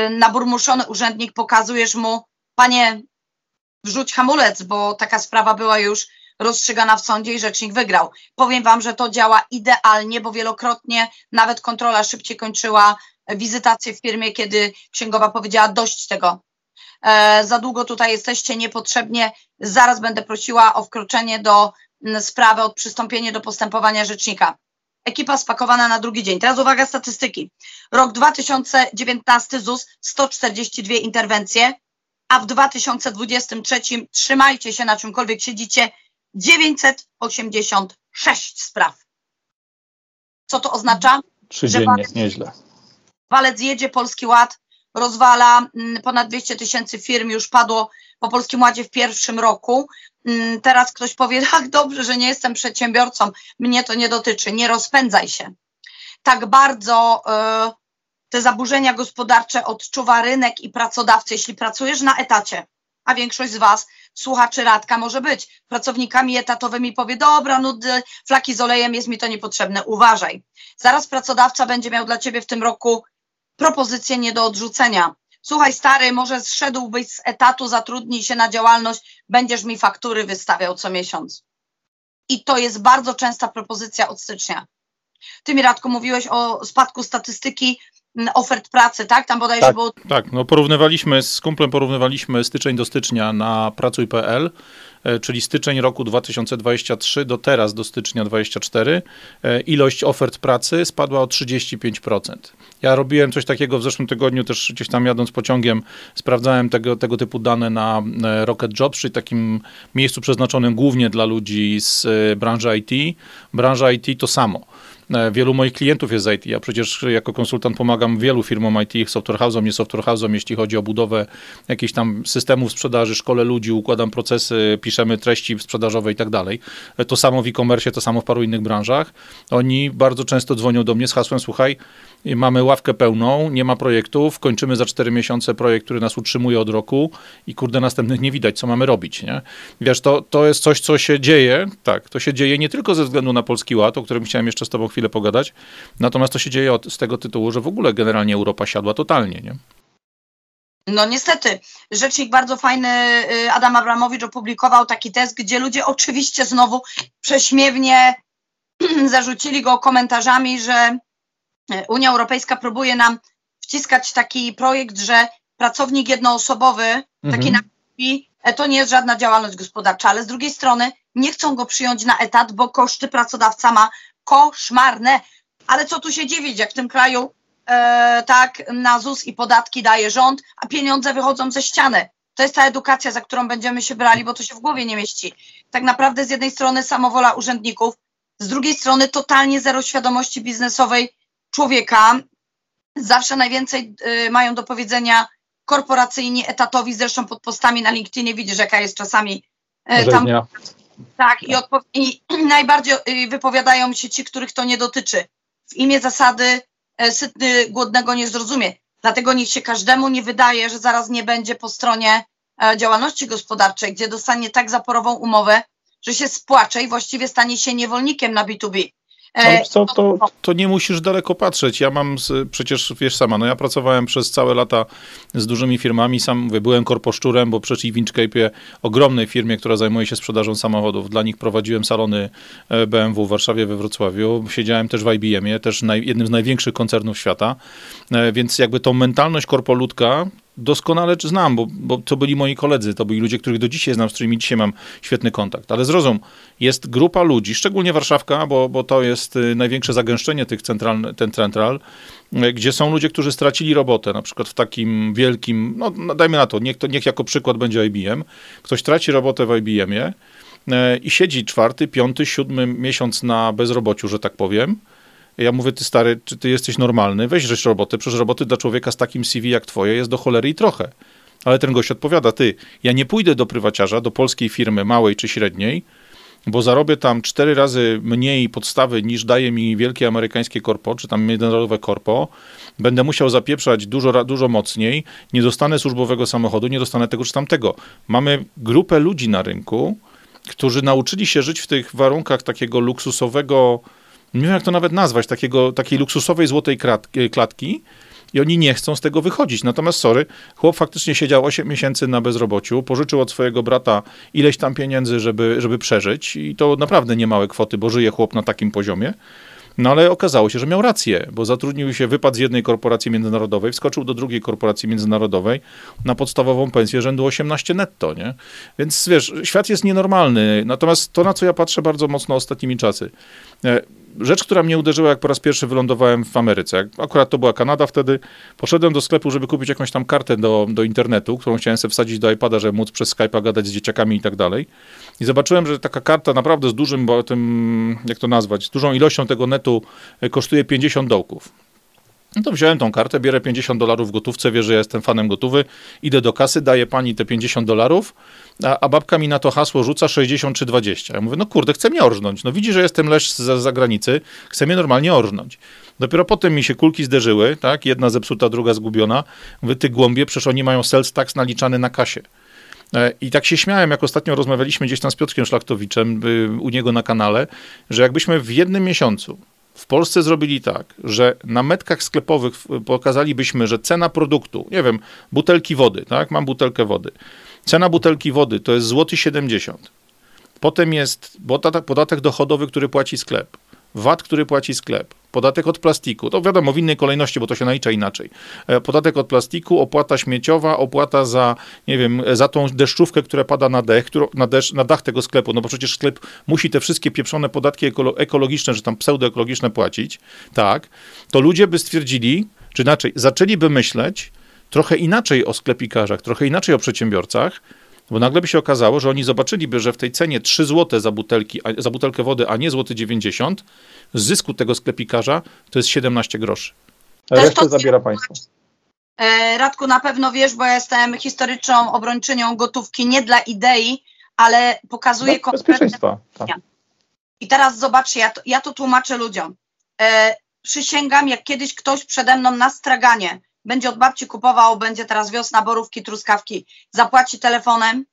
B: naburmuszony urzędnik, pokazujesz mu, panie, wrzuć hamulec, bo taka sprawa była już rozstrzygana w sądzie i rzecznik wygrał. Powiem wam, że to działa idealnie, bo wielokrotnie nawet kontrola szybciej kończyła wizytację w firmie, kiedy księgowa powiedziała dość tego. E, za długo tutaj jesteście niepotrzebnie, zaraz będę prosiła o wkroczenie do sprawy, od przystąpienie do postępowania rzecznika. Ekipa spakowana na drugi dzień. Teraz uwaga, statystyki. Rok 2019 ZUS 142 interwencje, a w 2023 trzymajcie się na czymkolwiek siedzicie 986 spraw. Co to oznacza?
A: Trzy dziennie, nieźle.
B: Walec jedzie, Polski Ład rozwala, mm, ponad 200 tysięcy firm już padło po Polskim Ładzie w pierwszym roku. Mm, teraz ktoś powie, (laughs) tak dobrze, że nie jestem przedsiębiorcą, mnie to nie dotyczy, nie rozpędzaj się. Tak bardzo y, te zaburzenia gospodarcze odczuwa rynek i pracodawcy. Jeśli pracujesz na etacie, a większość z Was, słuchaczy Radka, może być pracownikami etatowymi, powie, dobra, nudy, flaki z olejem, jest mi to niepotrzebne, uważaj. Zaraz pracodawca będzie miał dla Ciebie w tym roku propozycję nie do odrzucenia. Słuchaj, stary, może zszedłbyś z etatu, zatrudnij się na działalność, będziesz mi faktury wystawiał co miesiąc. I to jest bardzo częsta propozycja od stycznia. Ty mi, Radko, mówiłeś o spadku statystyki ofert pracy, tak? Tam bodajże
A: tak,
B: było...
A: Tak, no porównywaliśmy, z kumplem porównywaliśmy styczeń do stycznia na pracuj.pl, e, czyli styczeń roku 2023 do teraz, do stycznia 2024, e, ilość ofert pracy spadła o 35%. Ja robiłem coś takiego w zeszłym tygodniu, też gdzieś tam jadąc pociągiem, sprawdzałem tego, tego typu dane na e, Rocket Jobs, czyli takim miejscu przeznaczonym głównie dla ludzi z branży IT. Branża IT to samo. E, wielu moich klientów jest z IT. Ja przecież jako konsultant pomagam wielu firmom IT, software house'om, nie software house'om, jeśli chodzi o budowę jakichś tam systemów sprzedaży, szkole ludzi, układam procesy, piszemy treści sprzedażowe i tak dalej. E, to samo w e-commerce, to samo w paru innych branżach. Oni bardzo często dzwonią do mnie z hasłem, słuchaj, mamy ławkę pełną, nie ma projektów, kończymy za 4 miesiące projekt, który nas utrzymuje od roku i kurde, następnych nie widać, co mamy robić, nie? Wiesz, to, to jest coś, co się dzieje, tak, to się dzieje nie tylko ze względu na Polski Ład, o którym chciałem jeszcze z tobą chwilę pogadać, natomiast to się dzieje od, z tego tytułu, że w ogóle generalnie Europa siadła totalnie, nie?
B: No niestety, rzecznik bardzo fajny y, Adam Abramowicz opublikował taki test, gdzie ludzie oczywiście znowu prześmiewnie (clears throat) zarzucili go komentarzami, że Unia Europejska próbuje nam wciskać taki projekt, że pracownik jednoosobowy, mhm. taki na e, to nie jest żadna działalność gospodarcza, ale z drugiej strony nie chcą go przyjąć na etat, bo koszty pracodawca ma koszmarne. Ale co tu się dziwić, jak w tym kraju e, tak na ZUS i podatki daje rząd, a pieniądze wychodzą ze ściany. To jest ta edukacja, za którą będziemy się brali, bo to się w głowie nie mieści. Tak naprawdę z jednej strony samowola urzędników, z drugiej strony totalnie zero świadomości biznesowej człowieka. Zawsze najwięcej y, mają do powiedzenia korporacyjni, etatowi, zresztą pod postami na LinkedInie widzisz, jaka jest czasami y, tam. Tak, i, i (clears throat) najbardziej y, wypowiadają się ci, których to nie dotyczy. W imię zasady sytny głodnego nie zrozumie. Dlatego niech się każdemu nie wydaje, że zaraz nie będzie po stronie e, działalności gospodarczej, gdzie dostanie tak zaporową umowę, że się spłacze i właściwie stanie się niewolnikiem na B2B.
A: Ale co, to, to nie musisz daleko patrzeć. Ja mam, z, przecież wiesz sama, no ja pracowałem przez całe lata z dużymi firmami, sam mówię, byłem korposzczurem, bo przecież w ogromnej firmie, która zajmuje się sprzedażą samochodów, dla nich prowadziłem salony e, BMW w Warszawie, we Wrocławiu, siedziałem też w IBM-ie, też naj, jednym z największych koncernów świata, e, więc jakby tą mentalność korpoludzka, doskonale znam, bo, bo to byli moi koledzy, to byli ludzie, których do dzisiaj znam, z którymi dzisiaj mam świetny kontakt. Ale zrozum, jest grupa ludzi, szczególnie Warszawka, bo, bo to jest y, największe zagęszczenie tych central, ten central, y, gdzie są ludzie, którzy stracili robotę, na przykład w takim wielkim, no, no dajmy na to, niech, to, niech jako przykład będzie IBM. Ktoś traci robotę w IBM-ie y, i siedzi czwarty, piąty, siódmy miesiąc na bezrobociu, że tak powiem, ja mówię, ty stary, czy ty jesteś normalny? Weź rzecz roboty, przecież roboty dla człowieka z takim CV jak twoje jest do cholery i trochę. Ale ten gość odpowiada, ty, ja nie pójdę do prywaciarza, do polskiej firmy małej czy średniej, bo zarobię tam cztery razy mniej podstawy niż daje mi wielkie amerykańskie korpo, czy tam międzynarodowe korpo, będę musiał zapieprzać dużo, dużo mocniej, nie dostanę służbowego samochodu, nie dostanę tego czy tamtego. Mamy grupę ludzi na rynku, którzy nauczyli się żyć w tych warunkach takiego luksusowego nie wiem jak to nawet nazwać, takiego, takiej luksusowej złotej e, klatki i oni nie chcą z tego wychodzić. Natomiast, sorry, chłop faktycznie siedział 8 miesięcy na bezrobociu, pożyczył od swojego brata ileś tam pieniędzy, żeby, żeby przeżyć i to naprawdę niemałe kwoty, bo żyje chłop na takim poziomie. No ale okazało się, że miał rację, bo zatrudnił się, wypadł z jednej korporacji międzynarodowej, wskoczył do drugiej korporacji międzynarodowej na podstawową pensję rzędu 18 netto, nie? Więc wiesz, świat jest nienormalny. Natomiast to, na co ja patrzę bardzo mocno ostatnimi czasy, e, rzecz, która mnie uderzyła, jak po raz pierwszy wylądowałem w Ameryce. Akurat to była Kanada wtedy. Poszedłem do sklepu, żeby kupić jakąś tam kartę do, do internetu, którą chciałem sobie wsadzić do iPada, żeby móc przez Skype'a gadać z dzieciakami i tak dalej. I zobaczyłem, że taka karta naprawdę z dużym, bo tym, jak to nazwać, z dużą ilością tego netu e, kosztuje 50 dołków. No to wziąłem tą kartę, bierę 50 dolarów w gotówce, wie, że ja jestem fanem gotówy, idę do kasy, daję pani te 50 dolarów, a, a, babka mi na to hasło rzuca 60 czy 20. Ja mówię, no kurde, chce mnie orżnąć. No widzi, że jestem leż z zagranicy, chce mnie normalnie orżnąć. Dopiero potem mi się kulki zderzyły, tak, jedna zepsuta, druga zgubiona. Mówię, ty głąbie, przecież oni mają sales tax naliczany na kasie. E, I tak się śmiałem, jak ostatnio rozmawialiśmy gdzieś tam z Piotrkiem Szlachtowiczem y, u niego na kanale, że jakbyśmy w jednym miesiącu w Polsce zrobili tak, że na metkach sklepowych pokazalibyśmy, że cena produktu, nie wiem, butelki wody, tak, mam butelkę wody, cena butelki wody to jest złoty 70. Potem jest podatek dochodowy, który płaci sklep. VAT, który płaci sklep, podatek od plastiku, to wiadomo w innej kolejności, bo to się nalicza inaczej. E, podatek od plastiku, opłata śmieciowa, opłata za, nie wiem, za tą deszczówkę, która pada na dech, na, deszcz, na dach tego sklepu, no bo przecież sklep musi te wszystkie pieprzone podatki ekologiczne, czy tam pseudoekologiczne płacić, tak, to ludzie by stwierdzili, czy inaczej, zaczęliby myśleć trochę inaczej o sklepikarzach, trochę inaczej o przedsiębiorcach, bo nagle by się okazało, że oni zobaczyliby, że w tej cenie 3 zł za, butelki, za butelkę wody, a nie złoty 90, z zysku tego sklepikarza to jest 17 groszy.
B: Resztę zabiera państwo. E, Radku, na pewno wiesz, bo ja jestem historyczną obrończynią gotówki nie dla idei, ale pokazuję
A: no, bezpieczeństwa. Tak.
B: I teraz zobaczcie, ja to, ja to tłumaczę ludziom. E, przysięgam, jak kiedyś ktoś przede mną na straganie będzie od babci kupował, będzie teraz wiosna, borówki, truskawki, zapłaci telefonem,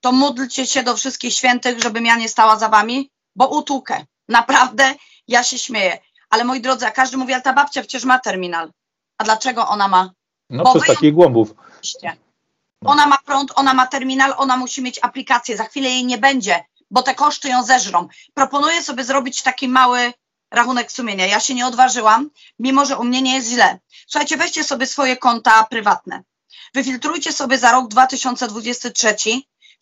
B: to módlcie się do wszystkich świętych, żebym ja nie stała za wami, bo utłukę. Naprawdę, ja się śmieję. Ale moi drodzy, a każdy mówi, ale ta babcia przecież ma terminal. A dlaczego ona ma?
A: No bo przez takich głąbów.
B: Ona ma prąd, ona ma terminal, ona musi mieć aplikację. Za chwilę jej nie będzie, bo te koszty ją zeżrą. Proponuję sobie zrobić taki mały rachunek sumienia. Ja się nie odważyłam, mimo że u mnie nie jest źle. Słuchajcie, weźcie sobie swoje konta prywatne. Wyfiltrujcie sobie za rok 2023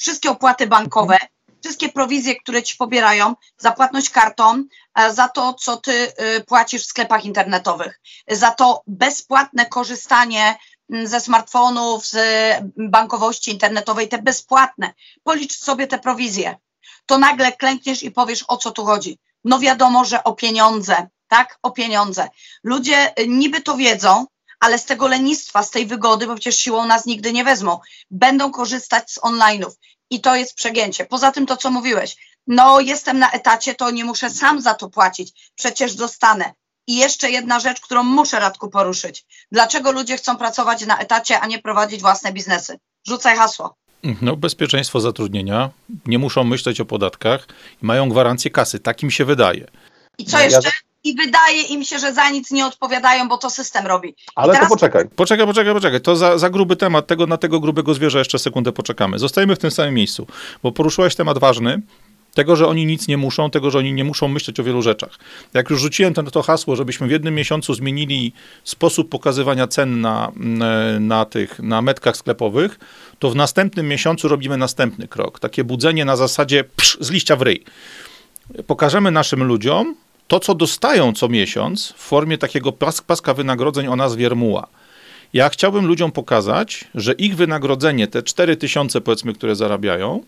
B: wszystkie opłaty bankowe, wszystkie prowizje, które ci pobierają, za płatność kartą, e, za to, co ty e, płacisz w sklepach internetowych, za to bezpłatne korzystanie mm, ze smartfonów, z bankowości internetowej, te bezpłatne. Policz sobie te prowizje. To nagle klękniesz i powiesz, o co tu chodzi. No wiadomo, że o pieniądze, tak? O pieniądze. Ludzie y, niby to wiedzą, ale z tego lenistwa, z tej wygody, bo przecież siłą nas nigdy nie wezmą, będą korzystać z online'ów. I to jest przegięcie. Poza tym to, co mówiłeś, no jestem na etacie, to nie muszę sam za to płacić, przecież dostanę. I jeszcze jedna rzecz, którą muszę Radku poruszyć. Dlaczego ludzie chcą pracować na etacie, a nie prowadzić własne biznesy? Rzucaj hasło.
A: No, bezpieczeństwo zatrudnienia, nie muszą myśleć o podatkach i mają gwarancję kasy, tak im się wydaje.
B: I co no, jeszcze? Ja... I wydaje im się, że za nic nie odpowiadają, bo to system robi.
A: Ale teraz... to poczekaj. Poczekaj, poczekaj, poczekaj. To za, za gruby temat. Tego, na tego grubego zwierza jeszcze sekundę poczekamy. Zostajemy w tym samym miejscu, bo poruszyłeś temat ważny, tego, że oni nic nie muszą, tego, że oni nie muszą myśleć o wielu rzeczach. Jak już rzuciłem to, to hasło, żebyśmy w jednym miesiącu zmienili sposób pokazywania cen na, na tych, na metkach sklepowych, to w następnym miesiącu robimy następny krok. Takie budzenie na zasadzie psz, z liścia w ryj. Pokażemy naszym ludziom to, co dostają co miesiąc w formie takiego pas, paska wynagrodzeń o nazwie Rmuła. Ja chciałbym ludziom pokazać, że ich wynagrodzenie, te 4 tysiące powiedzmy, które zarabiają,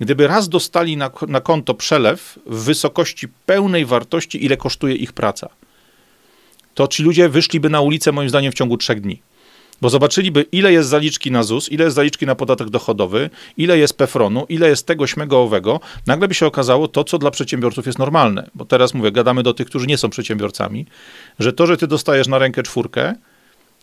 A: Gdyby raz dostali na, na konto przelew w wysokości pełnej wartości, ile kosztuje ich praca, to ci ludzie wyszliby na ulicę moim zdaniem w ciągu trzech dni. Bo zobaczyliby, ile jest zaliczki na ZUS, ile jest zaliczki na podatek dochodowy, ile jest PFRON-u, ile jest tego śmego owego. Nagle by się okazało to, co dla przedsiębiorców jest normalne. Bo teraz mówię, gadamy do tych, którzy nie są przedsiębiorcami, że to, że ty dostajesz na rękę czwórkę,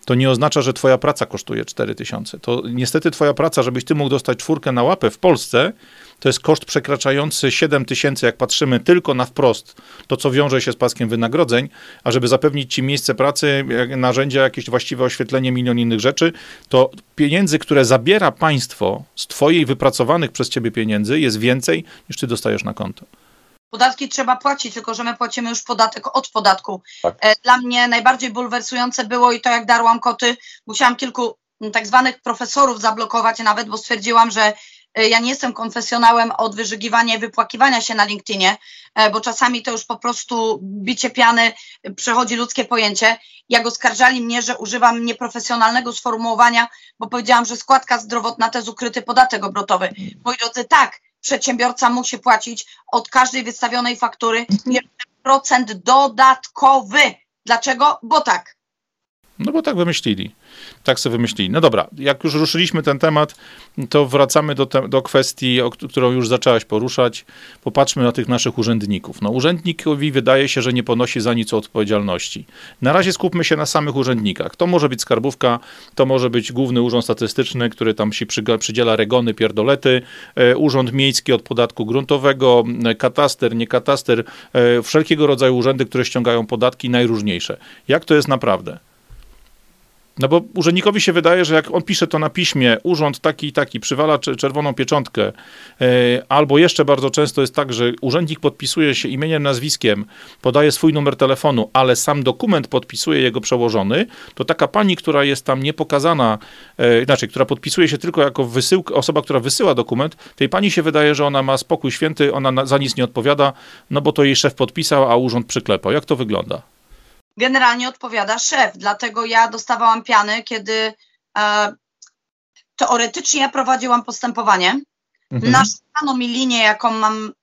A: to nie oznacza, że twoja praca kosztuje 4000. To niestety twoja praca, żebyś ty mógł dostać czwórkę na łapę w Polsce, to jest koszt przekraczający 7 tysięcy, jak patrzymy tylko na wprost, to co wiąże się z paskiem wynagrodzeń, a żeby zapewnić ci miejsce pracy, narzędzia, jakieś właściwe oświetlenie, milion innych rzeczy, to pieniędzy, które zabiera państwo z twojej wypracowanych przez ciebie pieniędzy jest więcej, niż ty dostajesz na konto.
B: Podatki trzeba płacić, tylko że my płacimy już podatek od podatku.
A: Tak.
B: E, Dla mnie najbardziej bulwersujące było i to, jak darłam koty, musiałam kilku m, tak zwanych profesorów zablokować nawet, bo stwierdziłam, że e, ja nie jestem konfesjonałem od wyżygiwania i wypłakiwania się na LinkedInie, e, bo czasami to już po prostu bicie piany przechodzi ludzkie pojęcie. Jak oskarżali mnie, że używam nieprofesjonalnego sformułowania, bo powiedziałam, że składka zdrowotna to jest ukryty podatek obrotowy. Moi drodzy, tak, przedsiębiorca musi płacić od każdej wystawionej faktury jeszcze procent dodatkowy. Dlaczego? Bo tak.
A: No bo tak wymyślili. Tak sobie wymyślili. No dobra, jak już ruszyliśmy ten temat, to wracamy do, te, do kwestii, o, którą już zaczęłaś poruszać. Popatrzmy na tych naszych urzędników. No urzędnikowi wydaje się, że nie ponosi za nic odpowiedzialności. Na razie skupmy się na samych urzędnikach. To może być skarbówka, to może być Główny Urząd Statystyczny, który tam się przydziela regony, pierdolety, e, Urząd Miejski od podatku gruntowego, e, kataster, nie kataster, e, wszelkiego rodzaju urzędy, które ściągają podatki najróżniejsze. Jak to jest naprawdę? No bo urzędnikowi się wydaje, że jak on pisze to na piśmie, urząd taki i taki, przywala cze- czerwoną pieczątkę, e, albo jeszcze bardzo często jest tak, że urzędnik podpisuje się imieniem, nazwiskiem, podaje swój numer telefonu, ale sam dokument podpisuje jego przełożony, to taka pani, która jest tam niepokazana, e, znaczy, która podpisuje się tylko jako wysyłka, osoba, która wysyła dokument, tej pani się wydaje, że ona ma spokój święty, ona na, za nic nie odpowiada, no bo to jej szef podpisał, a urząd przyklepał. Jak to wygląda?
B: Generalnie odpowiada szef. Dlatego ja dostawałam piany, kiedy e, teoretycznie ja prowadziłam postępowanie.
A: Mhm.
B: Naszano mi linię, jaką mam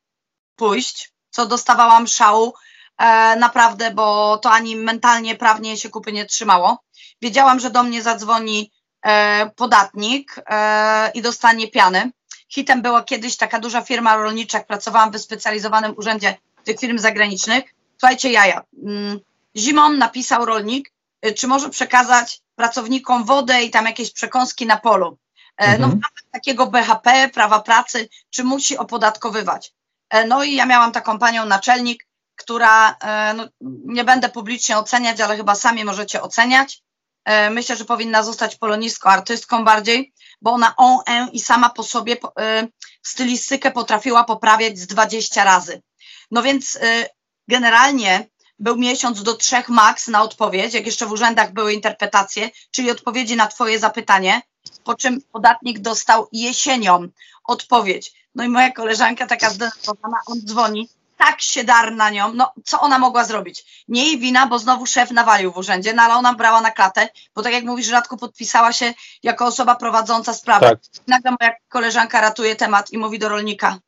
B: pójść, co dostawałam szału. E, naprawdę, bo to ani mentalnie, prawnie się kupy nie trzymało. Wiedziałam, że do mnie zadzwoni e, podatnik e, i dostanie piany. Hitem była kiedyś taka duża firma rolnicza, pracowałam w wyspecjalizowanym urzędzie tych firm zagranicznych. Słuchajcie, jaja. Mm, Zimą napisał rolnik, y, czy może przekazać pracownikom wodę i tam jakieś przekąski na polu. E, No,
A: Mhm.
B: takiego BHP, prawa pracy, czy musi opodatkowywać. E, No i ja miałam taką panią naczelnik, która, e, no, nie będę publicznie oceniać, ale chyba sami możecie oceniać. Myślę, że powinna zostać polonistką, artystką bardziej, bo ona on, i sama po sobie stylistykę potrafiła poprawiać z 20 razy. No więc generalnie był miesiąc do trzech maks na odpowiedź, jak jeszcze w urzędach były interpretacje, czyli odpowiedzi na Twoje zapytanie, po czym podatnik dostał jesienią odpowiedź. No i moja koleżanka taka zdenerwowana, on dzwoni, tak się dar na nią, no co ona mogła zrobić? Nie jej wina, bo znowu szef nawalił w urzędzie, no ale ona brała na klatę, bo tak jak mówisz, rzadko podpisała się jako osoba prowadząca sprawę.
A: Tak.
B: Nagle moja koleżanka ratuje temat i mówi do rolnika,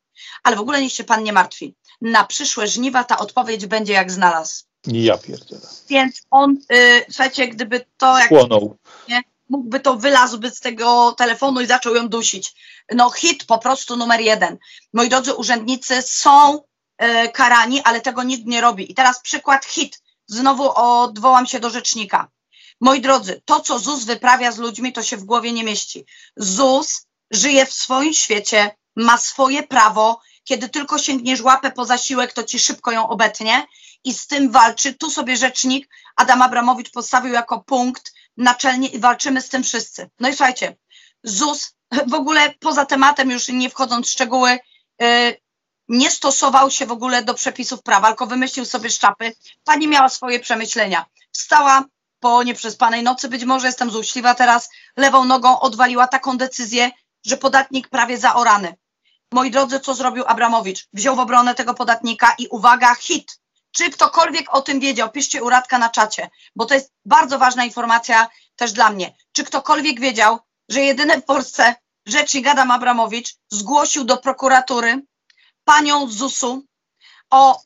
B: ale w ogóle niech się pan nie martwi. Na przyszłe żniwa ta odpowiedź będzie jak znalazł.
A: Ja pierdzielę.
B: Więc on, y, słuchajcie, gdyby to jak
A: Chłonął.
B: mógłby to wylazłby z tego telefonu i zaczął ją dusić. No hit po prostu numer jeden. Moi drodzy urzędnicy są e, karani, ale tego nikt nie robi. I teraz przykład hit. Znowu odwołam się do rzecznika. Moi drodzy, to co ZUS wyprawia z ludźmi, to się w głowie nie mieści. ZUS żyje w swoim świecie, ma swoje prawo. Kiedy tylko sięgniesz łapę po zasiłek, to ci szybko ją obetnie i z tym walczy. Tu sobie rzecznik Adam Abramowicz postawił jako punkt naczelnie i walczymy z tym wszyscy. No i słuchajcie, ZUS w ogóle poza tematem, już nie wchodząc w szczegóły, yy, nie stosował się w ogóle do przepisów prawa, tylko wymyślił sobie szczapy. Pani miała swoje przemyślenia. Wstała po nieprzespanej nocy, być może jestem złośliwa teraz, lewą nogą odwaliła taką decyzję, że podatnik prawie zaorany. Moi drodzy, co zrobił Abramowicz? Wziął w obronę tego podatnika i uwaga, hit. Czy ktokolwiek o tym wiedział? Piszcie u Radka na czacie, bo to jest bardzo ważna informacja też dla mnie. Czy ktokolwiek wiedział, że jedyny w Polsce rzecznik Adam Abramowicz zgłosił do prokuratury panią ZUS-u o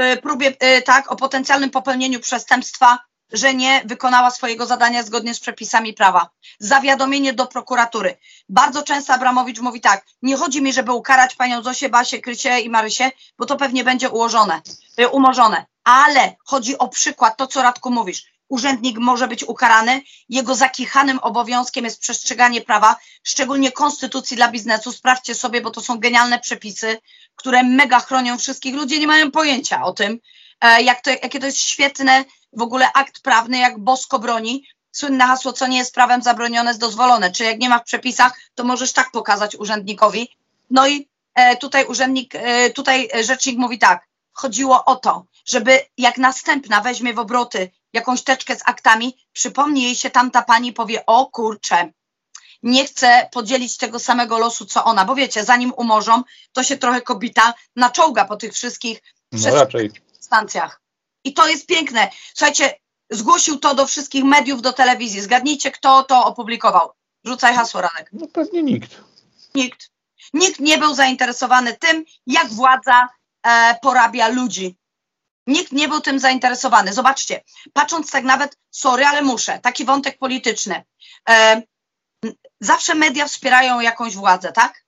B: y, próbie, y, tak, o potencjalnym popełnieniu przestępstwa, że nie wykonała swojego zadania zgodnie z przepisami prawa. Zawiadomienie do prokuratury. Bardzo często Abramowicz mówi tak, nie chodzi mi, żeby ukarać panią Zosię, Basię, Krysię i Marysię, bo to pewnie będzie ułożone, y, umorzone. Ale chodzi o przykład, to co Radku mówisz. Urzędnik może być ukarany, jego zakichanym obowiązkiem jest przestrzeganie prawa, szczególnie konstytucji dla biznesu. Sprawdźcie sobie, bo to są genialne przepisy, które mega chronią wszystkich. Ludzie nie mają pojęcia o tym, e, jak to, jakie to jest świetne w ogóle akt prawny, jak bosko broni. Słynne hasło, co nie jest prawem zabronione, jest dozwolone. Czy jak nie ma w przepisach, to możesz tak pokazać urzędnikowi. No i e, tutaj urzędnik, e, tutaj rzecznik mówi tak, chodziło o to, żeby jak następna weźmie w obroty jakąś teczkę z aktami, przypomni jej się tamta pani powie, o kurczę, nie chce podzielić tego samego losu, co ona, bo wiecie, zanim umorzą, to się trochę kobita naczołga po tych wszystkich
A: no raczej.
B: stancjach. I to jest piękne. Słuchajcie, zgłosił to do wszystkich mediów, do telewizji. Zgadnijcie, kto to opublikował. Rzucaj hasło, Radek.
A: No pewnie nikt.
B: Nikt. Nikt nie był zainteresowany tym, jak władza e, porabia ludzi. Nikt nie był tym zainteresowany. Zobaczcie, patrząc tak nawet, sorry, ale muszę, taki wątek polityczny. E, zawsze media wspierają jakąś władzę, tak?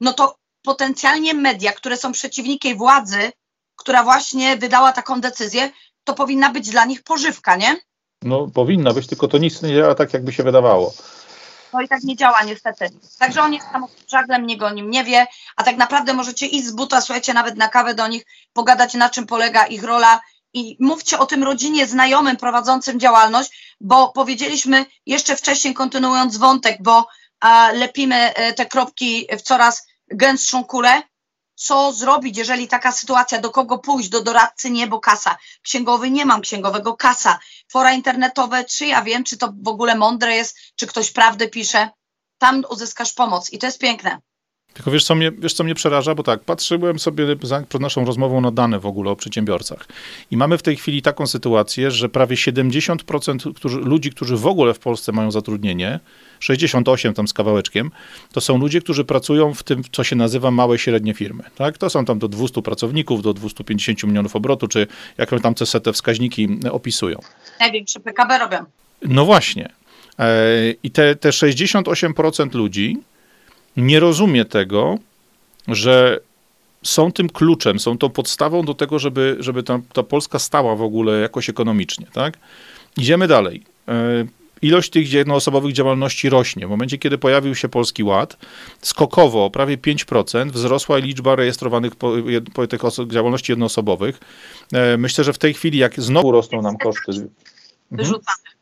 B: No to potencjalnie media, które są przeciwnikiem władzy, która właśnie wydała taką decyzję, to powinna być dla nich pożywka, nie?
A: No powinna być, tylko to nic nie działa tak, jakby się wydawało.
B: No i tak nie działa niestety. Także on jest tam żaglem, niego o nim nie wie, a tak naprawdę możecie iść z buta, słuchajcie, nawet na kawę do nich, pogadać na czym polega ich rola i mówcie o tym rodzinie, znajomym prowadzącym działalność, bo powiedzieliśmy jeszcze wcześniej, kontynuując wątek, bo a, lepimy e, te kropki w coraz gęstszą kulę, co zrobić, jeżeli taka sytuacja, do kogo pójść, do doradcy nie, bo kasa. Księgowy nie mam księgowego, kasa. Fora internetowe, czy ja wiem, czy to w ogóle mądre jest, czy ktoś prawdę pisze. Tam uzyskasz pomoc i to jest piękne.
A: Tylko wiesz co, mnie, wiesz, co mnie przeraża? Bo tak, patrzyłem sobie przed naszą rozmową na dane w ogóle o przedsiębiorcach. I mamy w tej chwili taką sytuację, że prawie 70% którzy, ludzi, którzy w ogóle w Polsce mają zatrudnienie, 68 tam z kawałeczkiem, to są ludzie, którzy pracują w tym, co się nazywa małe i średnie firmy. Tak? To są tam do 200 pracowników, do 250 milionów obrotu, czy jakąś tam te wskaźniki opisują.
B: Największe PKB robią.
A: No właśnie. E, I te, te 68% ludzi nie rozumie tego, że są tym kluczem, są tą podstawą do tego, żeby, żeby ta, ta Polska stała w ogóle jakoś ekonomicznie. Tak? Idziemy dalej. E, ilość tych jednoosobowych działalności rośnie. W momencie, kiedy pojawił się Polski Ład, skokowo, prawie 5%, wzrosła liczba rejestrowanych po, po tych działalności jednoosobowych. E, myślę, że w tej chwili, jak znowu rosną nam koszty...
B: Wyrzucamy.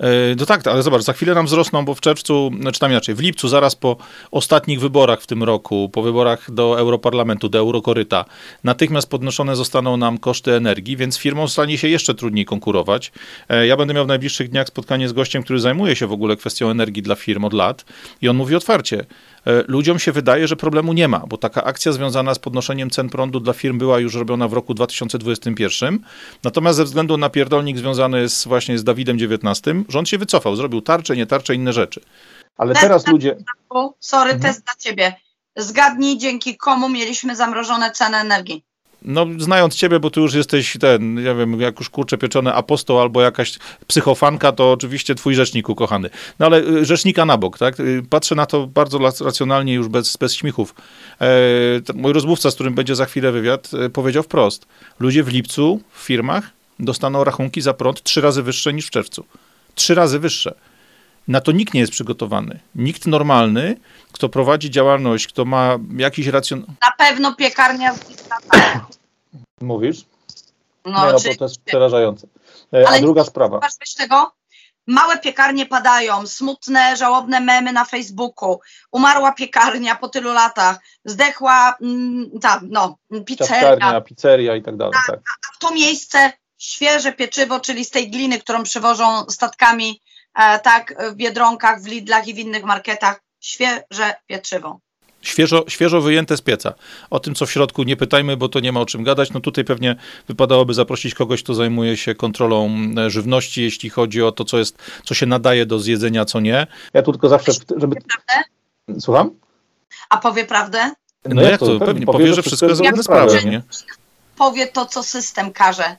A: E, no tak, ale zobacz, za chwilę nam wzrosną, bo w czerwcu, znaczy tam inaczej, w lipcu, zaraz po ostatnich wyborach w tym roku, po wyborach do Europarlamentu, do Eurokoryta, natychmiast podnoszone zostaną nam koszty energii, więc firmom stanie się jeszcze trudniej konkurować. E, ja będę miał w najbliższych dniach spotkanie z gościem, który zajmuje się w ogóle kwestią energii dla firm od lat i on mówi otwarcie, ludziom się wydaje, że problemu nie ma, bo taka akcja związana z podnoszeniem cen prądu dla firm była już robiona w roku 2021. Natomiast ze względu na pierdolnik związany z, właśnie z Dawidem XIX, rząd się wycofał, zrobił tarcze, nie tarcze, inne rzeczy. Ale teraz ludzie.
B: Sorry, mhm. test dla ciebie. Zgadnij, dzięki komu mieliśmy zamrożone ceny energii
A: no znając ciebie, bo ty już jesteś ten, ja wiem, jak już kurczę pieczony apostoł albo jakaś psychofanka, to oczywiście twój rzecznik ukochany. No ale y, rzecznika na bok, tak? Y, patrzę na to bardzo racjonalnie, już bez, bez śmichów. E, mój rozmówca, z którym będzie za chwilę wywiad, e, powiedział wprost. Ludzie w lipcu w firmach dostaną rachunki za prąd trzy razy wyższe niż w czerwcu. Trzy razy wyższe. Na to nikt nie jest przygotowany. Nikt normalny, kto prowadzi działalność, kto ma jakiś racjon...
B: Na pewno piekarnia z
A: Mówisz? No, nie, no bo to jest przerażające. E, a druga sprawa.
B: tego? Małe piekarnie padają, smutne, żałobne memy na Facebooku. Umarła piekarnia po tylu latach, zdechła mm, ta, no, pizzeria.
A: pizzeria i tak dalej. Tak.
B: A w to miejsce świeże pieczywo, czyli z tej gliny, którą przywożą statkami, tak, w Biedronkach, w Lidlach i w innych marketach, świeże pieczywo.
A: Świeżo, świeżo wyjęte z pieca. O tym, co w środku, nie pytajmy, bo to nie ma o czym gadać. No tutaj pewnie wypadałoby zaprosić kogoś, kto zajmuje się kontrolą e, żywności, jeśli chodzi o to, co, jest, co się nadaje do zjedzenia, co nie. Ja tu tylko zawsze, żeby... Słucham?
B: A powie prawdę?
A: No, no jak to? Pewnie powie, że wszystko jest zgodne z prawem, nie?
B: Powie to, co system każe.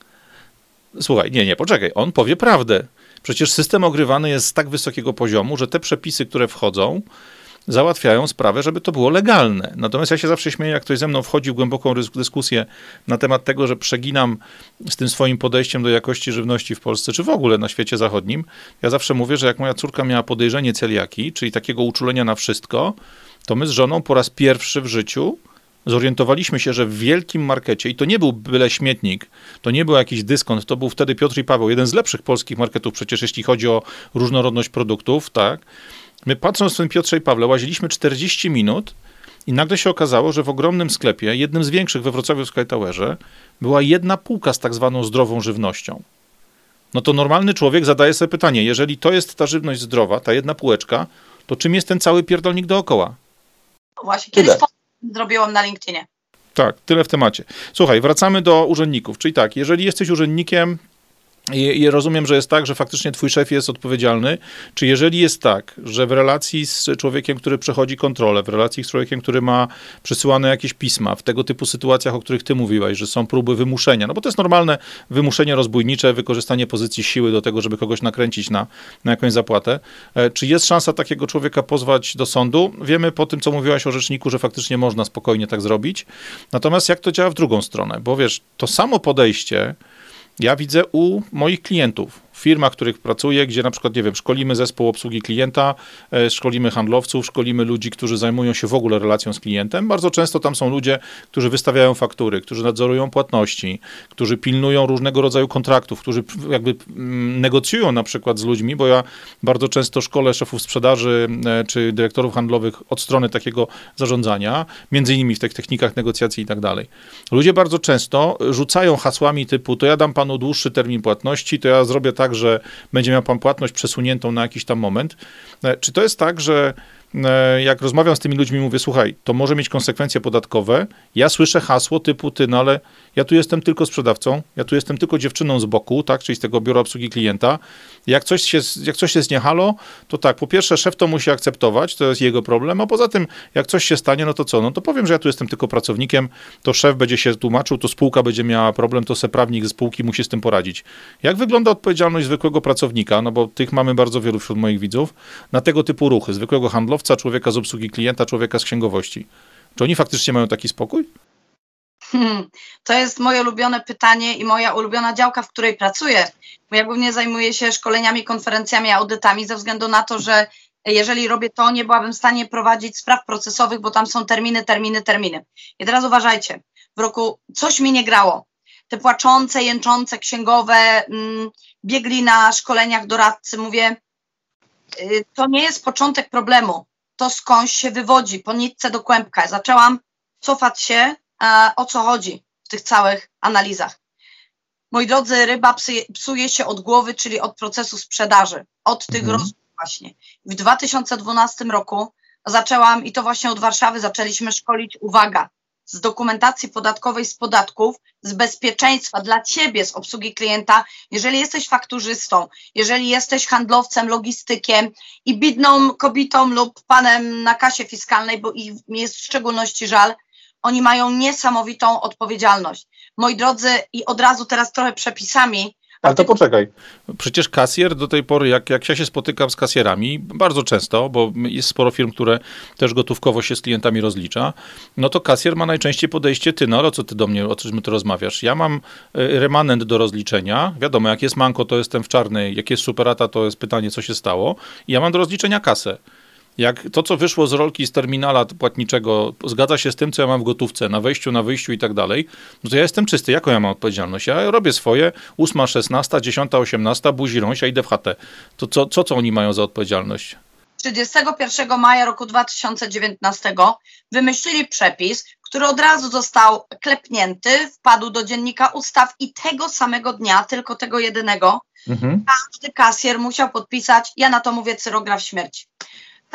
A: Słuchaj, nie, nie, poczekaj. On powie prawdę. Przecież system ogrywany jest z tak wysokiego poziomu, że te przepisy, które wchodzą, załatwiają sprawę, żeby to było legalne. Natomiast ja się zawsze śmieję, jak ktoś ze mną wchodzi w głęboką dyskusję na temat tego, że przeginam z tym swoim podejściem do jakości żywności w Polsce, czy w ogóle na świecie zachodnim. Ja zawsze mówię, że jak moja córka miała podejrzenie celiaki, czyli takiego uczulenia na wszystko, to my z żoną po raz pierwszy w życiu zorientowaliśmy się, że w wielkim markecie, i to nie był byle śmietnik, to nie był jakiś dyskont, to był wtedy Piotr i Paweł, jeden z lepszych polskich marketów przecież, jeśli chodzi o różnorodność produktów, tak, My patrząc w ten Piotrze i Pawle, łaziliśmy 40 minut I nagle się okazało, że w ogromnym sklepie, jednym z większych we Wrocławiu w Sky Towerze, była jedna półka z tak zwaną zdrową żywnością. No to normalny człowiek zadaje sobie pytanie, jeżeli to jest ta żywność zdrowa, ta jedna półeczka, to czym jest ten cały pierdolnik dookoła?
B: No właśnie, kiedyś zrobiłam na LinkedInie.
A: Tak, tyle w temacie. Słuchaj, wracamy do urzędników. Czyli tak, jeżeli jesteś urzędnikiem, i, I, rozumiem, że jest tak, że faktycznie twój szef jest odpowiedzialny. Czy jeżeli jest tak, że w relacji z człowiekiem, który przechodzi kontrolę, w relacji z człowiekiem, który ma przesyłane jakieś pisma, w tego typu sytuacjach, o których ty mówiłaś, że są próby wymuszenia, no bo to jest normalne wymuszenie rozbójnicze, wykorzystanie pozycji siły do tego, żeby kogoś nakręcić na, na jakąś zapłatę. E, czy jest szansa takiego człowieka pozwać do sądu? Wiemy po tym, co mówiłaś o rzeczniku, że faktycznie można spokojnie tak zrobić. Natomiast jak to działa w drugą stronę? Bo wiesz, to samo podejście, ja widzę u moich klientów firmach, w których pracuję, gdzie na przykład, nie wiem, szkolimy zespół obsługi klienta, e, szkolimy handlowców, szkolimy ludzi, którzy zajmują się w ogóle relacją z klientem. Bardzo często tam są ludzie, którzy wystawiają faktury, którzy nadzorują płatności, którzy pilnują różnego rodzaju kontraktów, którzy jakby mm, negocjują na przykład z ludźmi, bo ja bardzo często szkolę szefów sprzedaży e, czy dyrektorów handlowych od strony takiego zarządzania, między innymi w tych technikach negocjacji i tak dalej. Ludzie bardzo często rzucają hasłami typu, to ja dam panu dłuższy termin płatności, to ja zrobię tak, że będzie miał pan płatność przesuniętą na jakiś tam moment. E, czy to jest tak, że e, jak rozmawiam z tymi ludźmi, mówię, słuchaj, to może mieć konsekwencje podatkowe. Ja słyszę hasło typu, ty, no ale ja tu jestem tylko sprzedawcą, ja tu jestem tylko dziewczyną z boku, tak, czyli z tego biura obsługi klienta. Jak coś, się, jak coś jest niehalo, to tak, po pierwsze szef to musi akceptować, to jest jego problem, a poza tym, jak coś się stanie, no to co? No to powiem, że ja tu jestem tylko pracownikiem, to szef będzie się tłumaczył, to spółka będzie miała problem, to se prawnik ze spółki musi z tym poradzić. Jak wygląda odpowiedzialność zwykłego pracownika, no bo tych mamy bardzo wielu wśród moich widzów, na tego typu ruchy, zwykłego handlowca, człowieka z obsługi klienta, człowieka z księgowości. Czy oni faktycznie mają taki spokój?
B: Hmm, to jest moje ulubione pytanie i moja ulubiona działka, w której pracuję. Bo ja głównie zajmuję się szkoleniami, konferencjami, audytami ze względu na to, że jeżeli robię to, nie byłabym w stanie prowadzić spraw procesowych, bo tam są terminy, terminy, terminy. I teraz uważajcie, w roku coś mi nie grało. Te płaczące, jęczące księgowe mm, biegli na szkoleniach doradcy. Mówię, y, to nie jest początek problemu. To skądś się wywodzi, po nitce do kłębka. Zaczęłam cofać się o co chodzi w tych całych analizach. Moi drodzy, ryba psuje się od głowy, czyli od procesu sprzedaży, od tych mhm. rozmów właśnie. W 2012 roku zaczęłam, i to właśnie od Warszawy zaczęliśmy szkolić, uwaga, z dokumentacji podatkowej, z podatków, z bezpieczeństwa dla ciebie, z obsługi klienta, jeżeli jesteś fakturzystą, jeżeli jesteś handlowcem, logistykiem i bidną kobietą lub panem na kasie fiskalnej, bo ich mi jest w szczególności żal, oni mają niesamowitą odpowiedzialność. Moi drodzy, i od razu teraz trochę przepisami.
A: Ale to poczekaj. Przecież kasjer do tej pory, jak, jak ja się spotykam z kasjerami, bardzo często, bo jest sporo firm, które też gotówkowo się z klientami rozlicza, no to kasjer ma najczęściej podejście, ty, no ale co ty do mnie, o czym ty rozmawiasz? Ja mam e, remanent do rozliczenia, wiadomo, jak jest manko, to jestem w czarnej, jak jest superata, to jest pytanie, co się stało, i ja mam do rozliczenia kasę. Jak to, co wyszło z rolki z terminala płatniczego, zgadza się z tym, co ja mam w gotówce, na wejściu, na wyjściu i tak dalej, no to ja jestem czysty. Jaką ja mam odpowiedzialność? Ja robię swoje, 8, 16, 10, 18, buzi rąsia, idę w chatę. To co, co, co oni mają za odpowiedzialność?
B: 31 maja roku 2019 wymyślili przepis, który od razu został klepnięty, wpadł do dziennika ustaw i tego samego dnia, tylko tego jedynego, mhm. każdy kasjer musiał podpisać, ja na to mówię cyrograf śmierci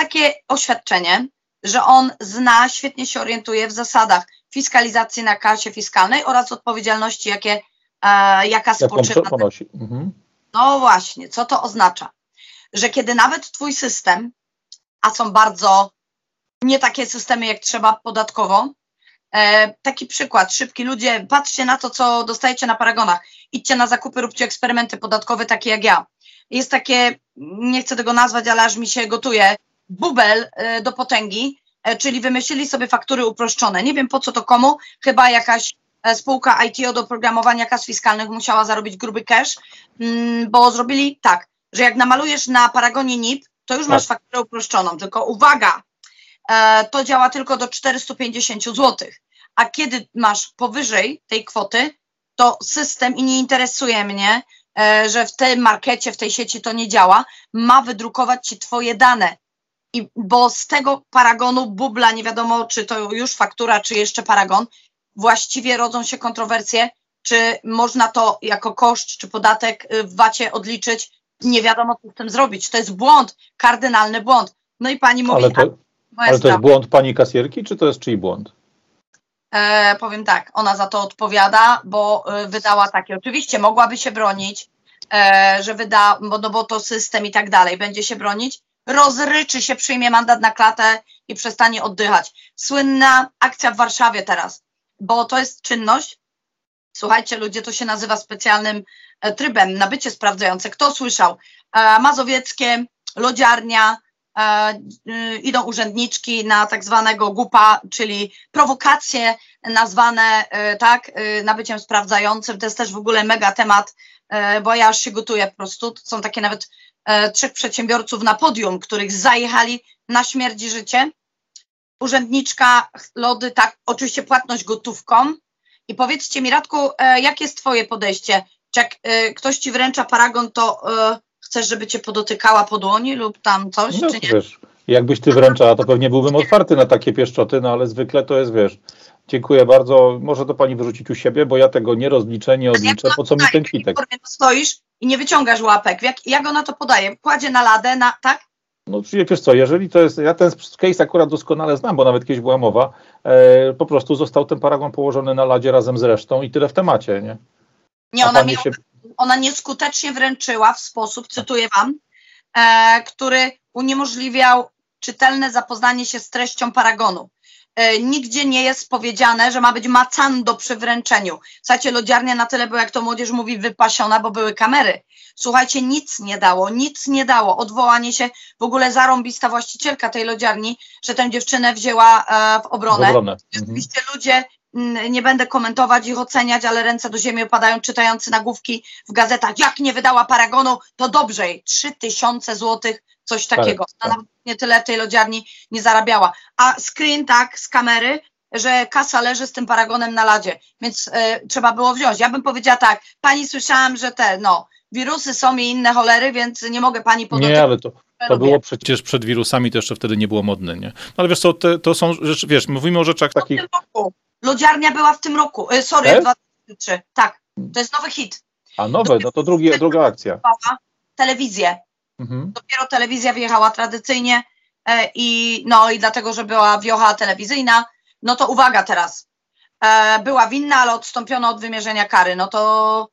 B: takie oświadczenie, że on zna, świetnie się orientuje w zasadach fiskalizacji na kasie fiskalnej oraz odpowiedzialności, jakie, e, jaka spoczywa. ponosi. Mhm. No właśnie, co to oznacza? Że kiedy nawet twój system, a są bardzo nie takie systemy jak trzeba podatkowo, e, taki przykład, szybki, ludzie, patrzcie na to, co dostajecie na paragonach, idźcie na zakupy, róbcie eksperymenty podatkowe takie jak ja. Jest takie, nie chcę tego nazwać, ale aż mi się gotuje, bubel e, do potęgi, e, czyli wymyślili sobie faktury uproszczone. Nie wiem po co to komu, chyba jakaś e, spółka ITO do programowania kas fiskalnych musiała zarobić gruby cash, mm, bo zrobili tak, że jak namalujesz na paragonie NIP, to już masz tak. fakturę uproszczoną, tylko uwaga, to działa tylko do 450 zł, a kiedy masz powyżej tej kwoty, to system i nie interesuje mnie, że w tym markecie, w tej sieci to nie działa, ma wydrukować ci twoje dane, I, bo z tego paragonu bubla, nie wiadomo czy to już faktura, czy jeszcze paragon, właściwie rodzą się kontrowersje, czy można to jako koszt, czy podatek y, w VAT-ie odliczyć. Nie wiadomo, co z tym zrobić. To jest błąd, kardynalny błąd. No i pani mówi...
A: Ale to, ale to jest błąd pani kasierki, czy to jest czyj błąd?
B: E, powiem tak, ona za to odpowiada, bo y, wydała takie. Oczywiście mogłaby się bronić, e, że wyda, bo, no bo to system i tak dalej, będzie się bronić, rozryczy się, przyjmie mandat na klatę i przestanie oddychać. Słynna akcja w Warszawie teraz, bo to jest czynność, słuchajcie ludzie, to się nazywa specjalnym e, trybem, nabycie sprawdzające. Kto słyszał? E, Mazowieckie, lodziarnia, e, y, idą urzędniczki na tak zwanego gupa, czyli prowokacje nazwane tak, nabyciem sprawdzającym. To jest też w ogóle mega temat, bo ja aż się gotuję po prostu. To są takie nawet trzech przedsiębiorców na podium, których zajechali na śmierć i życie. Urzędniczka, lody, tak, oczywiście płatność gotówką. I powiedzcie mi, Radku, e, jakie jest Twoje podejście? Czy jak e, ktoś Ci wręcza paragon, to chcesz, żeby Cię podotykała po dłoni lub tam coś,
A: no,
B: czy nie?
A: Wiesz, jakbyś Ty wręczała, to pewnie byłbym otwarty na takie pieszczoty, no ale zwykle to jest, wiesz, Dziękuję bardzo. Może to pani wyrzucić u siebie, bo ja tego nie rozliczę, nie odliczę. Po co mi ten kwitek?
B: Stoisz i nie wyciągasz łapek. Jak, jak ona to podaje? Kładzie na ladę, na, tak?
A: No wiesz co, jeżeli to jest, ja ten case akurat doskonale znam, bo nawet kiedyś była mowa, e, po prostu został ten paragon położony na ladzie razem z resztą i tyle w temacie, nie?
B: Nie, ona, mi, się... ona nieskutecznie wręczyła w sposób, cytuję wam, e, który uniemożliwiał czytelne zapoznanie się z treścią paragonu. E, nigdzie nie jest powiedziane, że ma być macando przy wręczeniu. Słuchajcie, lodziarnia na tyle była, jak to młodzież mówi, wypasiona, bo były kamery. Słuchajcie, nic nie dało, nic nie dało. Odwołanie się, w ogóle zarąbista właścicielka tej lodziarni, że tę dziewczynę wzięła e, w obronę. W obronę. Mhm. Oczywiście ludzie mm, nie będę komentować ich oceniać, ale ręce do ziemi opadają, czytający nagłówki w gazetach. Jak nie wydała paragonu, to dobrze. Trzy tysiące złotych coś takiego. Tak, Ona tak. nie tyle tej lodziarni nie zarabiała. A screen tak z kamery, że kasa leży z tym paragonem na ladzie, więc y, trzeba było wziąć. Ja bym powiedziała tak, pani słyszałam, że te, no, wirusy są i inne cholery, więc nie mogę pani
A: podać. Nie, ale to, to było przecież przed wirusami, to jeszcze wtedy nie było modne, nie? No, ale wiesz co, te, to są rzeczy, wiesz, mówimy o rzeczach takich...
B: Lodziarnia była w tym roku, y, sorry, e? 2003, tak, to jest nowy hit.
A: A nowe, no to drugi, druga akcja.
B: Telewizję, Mhm. Dopiero telewizja wjechała tradycyjnie e, i no i dlatego, że była wiocha telewizyjna, no to uwaga teraz, e, była winna, ale odstąpiono od wymierzenia kary, no to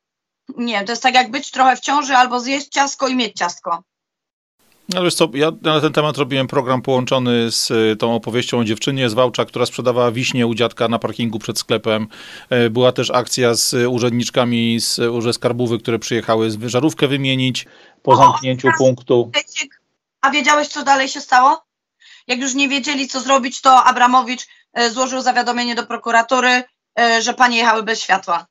B: nie wiem, to jest tak jak być trochę w ciąży albo zjeść ciastko i mieć ciastko.
A: No wiesz co, ja na ten temat robiłem program połączony z y, tą opowieścią o dziewczynie z Wałcza, która sprzedawała wiśnie u dziadka na parkingu przed sklepem. E, była też akcja z urzędniczkami z Urze Skarbówy, które przyjechały żarówkę wymienić po zamknięciu punktu.
B: A wiedziałeś, co dalej się stało? Jak już nie wiedzieli, co zrobić, to Abramowicz e, złożył zawiadomienie do prokuratury, e, że panie jechały bez światła.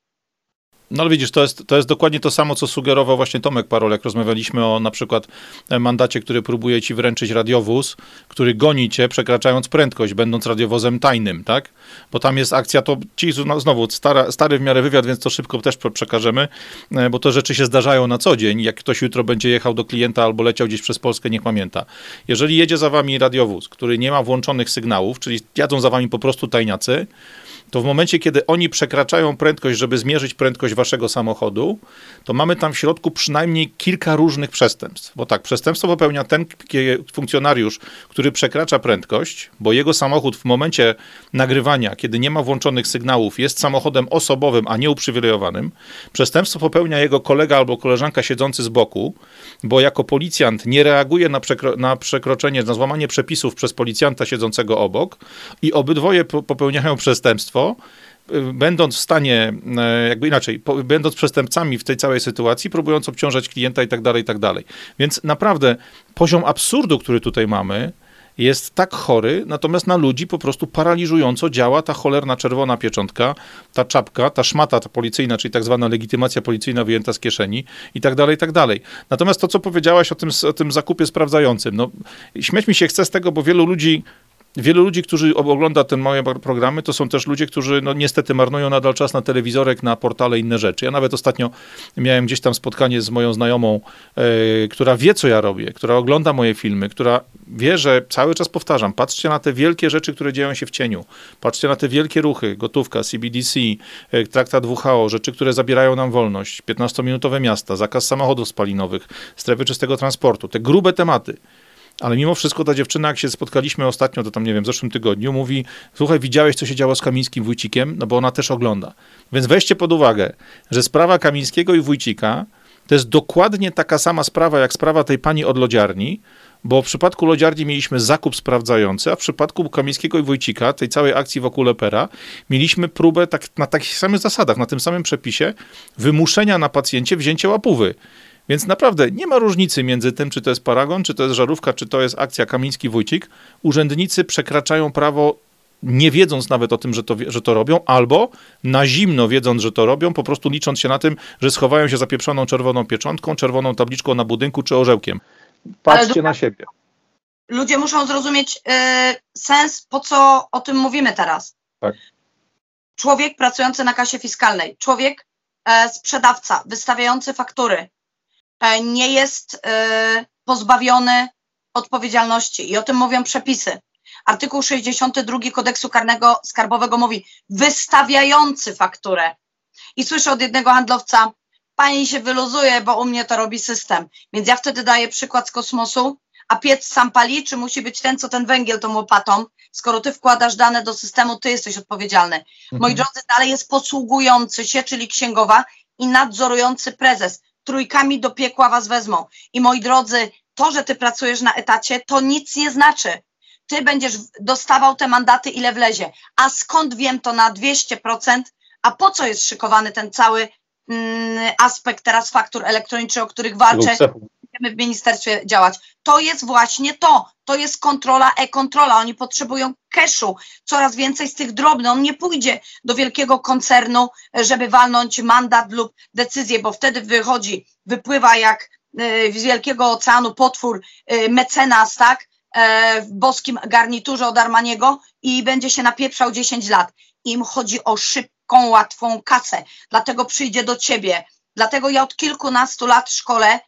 A: No ale widzisz, to jest, to jest dokładnie to samo, co sugerował właśnie Tomek Parol, jak rozmawialiśmy o na przykład e, mandacie, który próbuje ci wręczyć radiowóz, który goni cię przekraczając prędkość, będąc radiowozem tajnym, tak? Bo tam jest akcja, to ci znowu stara, stary w miarę wywiad, więc to szybko też przekażemy, e, bo to rzeczy się zdarzają na co dzień. Jak ktoś jutro będzie jechał do klienta albo leciał gdzieś przez Polskę, niech pamięta. Jeżeli jedzie za wami radiowóz, który nie ma włączonych sygnałów, czyli jadą za wami po prostu tajniacy, to w momencie, kiedy oni przekraczają prędkość, żeby zmierzyć prędkość waszego samochodu, to mamy tam w środku przynajmniej kilka różnych przestępstw. Bo tak, przestępstwo popełnia ten funkcjonariusz, który przekracza prędkość, bo jego samochód w momencie nagrywania, kiedy nie ma włączonych sygnałów, jest samochodem osobowym, a nie uprzywilejowanym. Przestępstwo popełnia jego kolega albo koleżanka siedzący z boku, bo jako policjant nie reaguje na, przekro na przekroczenie, na złamanie przepisów przez policjanta siedzącego obok i obydwoje popełniają przestępstwo Y, będąc w stanie, y, jakby inaczej, będąc przestępcami w tej całej sytuacji, próbując obciążać klienta i tak dalej, i tak dalej. Więc naprawdę poziom absurdu, który tutaj mamy, jest tak chory, natomiast na ludzi po prostu paraliżująco działa ta cholerna czerwona pieczątka, ta czapka, ta szmata ta policyjna, czyli tak zwana legitymacja policyjna wyjęta z kieszeni i tak dalej, i tak dalej. Natomiast to, co powiedziałaś o tym, o tym zakupie sprawdzającym, no śmieć mi się chce z tego, bo wielu ludzi wielu ludzi, którzy ogląda ten moje programy, to są też ludzie, którzy no, niestety marnują nadal czas na telewizorek, na portale inne rzeczy. Ja nawet ostatnio miałem gdzieś tam spotkanie z moją znajomą, e, która wie, co ja robię, która ogląda moje filmy, która wie, że cały czas powtarzam, patrzcie na te wielkie rzeczy, które dzieją się w cieniu, patrzcie na te wielkie ruchy, gotówka, CBDC, e, traktat WHO, rzeczy, które zabierają nam wolność, 15-minutowe miasta, zakaz samochodów spalinowych, strefy czystego transportu, te grube tematy. Ale mimo wszystko ta dziewczyna, jak się spotkaliśmy ostatnio, to tam nie wiem, w zeszłym tygodniu, mówi: Słuchaj, widziałeś, co się działo z Kamińskim Wójcikiem? No bo ona też ogląda. Więc weźcie pod uwagę, że sprawa Kamińskiego i Wójcika to jest dokładnie taka sama sprawa, jak sprawa tej pani od lodziarni, bo w przypadku lodziarni mieliśmy zakup sprawdzający, a w przypadku Kamińskiego i Wójcika, tej całej akcji wokół Lepera, mieliśmy próbę tak, na takich samych zasadach, na tym samym przepisie, wymuszenia na pacjencie wzięcia łapówy. Więc naprawdę nie ma różnicy między tym, czy to jest paragon, czy to jest żarówka, czy to jest akcja Kamiński-Wójcik. Urzędnicy przekraczają prawo nie wiedząc nawet o tym, że to, że to robią, albo na zimno wiedząc, że to robią, po prostu licząc się na tym, że schowają się za pieprzoną czerwoną pieczątką, czerwoną tabliczką na budynku czy orzełkiem. Patrzcie na siebie.
B: Ludzie muszą zrozumieć y, sens, po co o tym mówimy teraz. Tak. Człowiek pracujący na kasie fiskalnej, człowiek e, sprzedawca, wystawiający faktury, nie jest e, pozbawiony odpowiedzialności i o tym mówią przepisy. Artykuł 62 kodeksu karnego skarbowego mówi wystawiający fakturę. I słyszę od jednego handlowca, pani się wyluzuje, bo u mnie to robi system. Więc ja wtedy daję przykład z kosmosu, a piec sam pali, czy musi być ten, co ten węgiel tą łopatą? Skoro ty wkładasz dane do systemu, ty jesteś odpowiedzialny. Mhm. Moi drodzy, dalej jest posługujący się, czyli księgowa i nadzorujący prezes trójkami do piekła was wezmą. I moi drodzy, to, że ty pracujesz na etacie, to nic nie znaczy. Ty będziesz dostawał te mandaty, ile wlezie. A skąd wiem to na 200%? A po co jest szykowany ten cały mm, aspekt teraz faktur elektronicznych, o których walczę? Będziemy w ministerstwie działać. To jest właśnie to. To jest kontrola, e-kontrola. Oni potrzebują cashu. Coraz więcej z tych drobnych. On nie pójdzie do wielkiego koncernu, żeby walnąć mandat lub decyzję, bo wtedy wychodzi, wypływa jak e, z wielkiego oceanu potwór e, mecenas, tak? E, w boskim garniturze od Armaniego i będzie się napieprzał 10 lat. Im chodzi o szybką, łatwą kasę. Dlatego przyjdzie do ciebie. Dlatego ja od kilkunastu lat szkole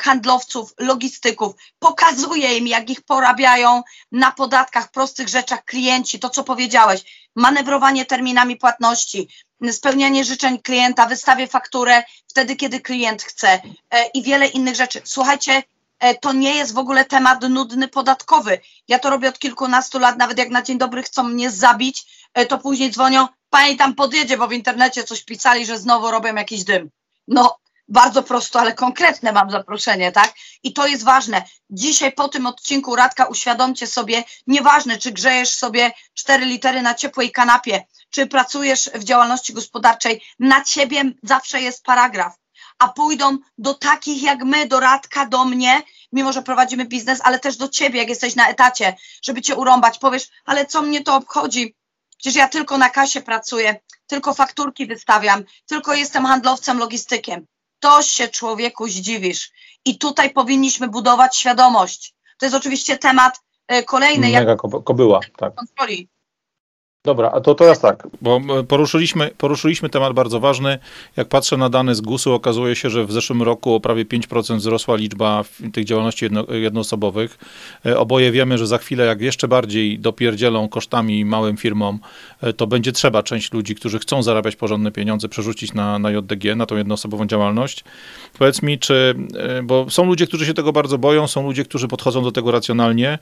B: handlowców, logistyków, pokazuje im, jak ich porabiają na podatkach, prostych rzeczach klienci, to co powiedziałeś, manewrowanie terminami płatności, spełnianie życzeń klienta, wystawię fakturę wtedy, kiedy klient chce e, i wiele innych rzeczy. Słuchajcie, e, to nie jest w ogóle temat nudny podatkowy. Ja to robię od kilkunastu lat, nawet jak na dzień dobry chcą mnie zabić, to później dzwonią, pani tam podjedzie, bo w internecie coś pisali, że znowu robią jakiś dym. No, bardzo prosto, ale konkretne mam zaproszenie, tak? I to jest ważne. Dzisiaj po tym odcinku Radka uświadomcie sobie, nieważne czy grzejesz sobie cztery litery na ciepłej kanapie, czy pracujesz w działalności gospodarczej, na ciebie zawsze jest paragraf. A pójdą do takich jak my, do Radka, do mnie, mimo że prowadzimy biznes, ale też do ciebie, jak jesteś na etacie, żeby cię urąbać. Powiesz, ale co mnie to obchodzi? Przecież ja tylko na kasie pracuję, tylko fakturki wystawiam, tylko jestem handlowcem, logistykiem to się człowieku zdziwisz. I tutaj powinniśmy budować świadomość. To jest oczywiście temat e, kolejny.
A: Mega jak kobyła, tak. Kontroli. Dobra, a to teraz tak, bo e, poruszyliśmy, poruszyliśmy temat bardzo ważny. Jak patrzę na dane z GUS-u, okazuje się, że w zeszłym roku o prawie 5% wzrosła liczba tych działalności jedno, jednoosobowych. E, oboje wiemy, że za chwilę, jak jeszcze bardziej dopierdzielą kosztami małym firmom, e, to będzie trzeba część ludzi, którzy chcą zarabiać porządne pieniądze, przerzucić na, na JDG, na tą jednoosobową działalność. Powiedz mi, czy, bo są ludzie, którzy się tego bardzo boją, są ludzie, którzy podchodzą do tego racjonalnie.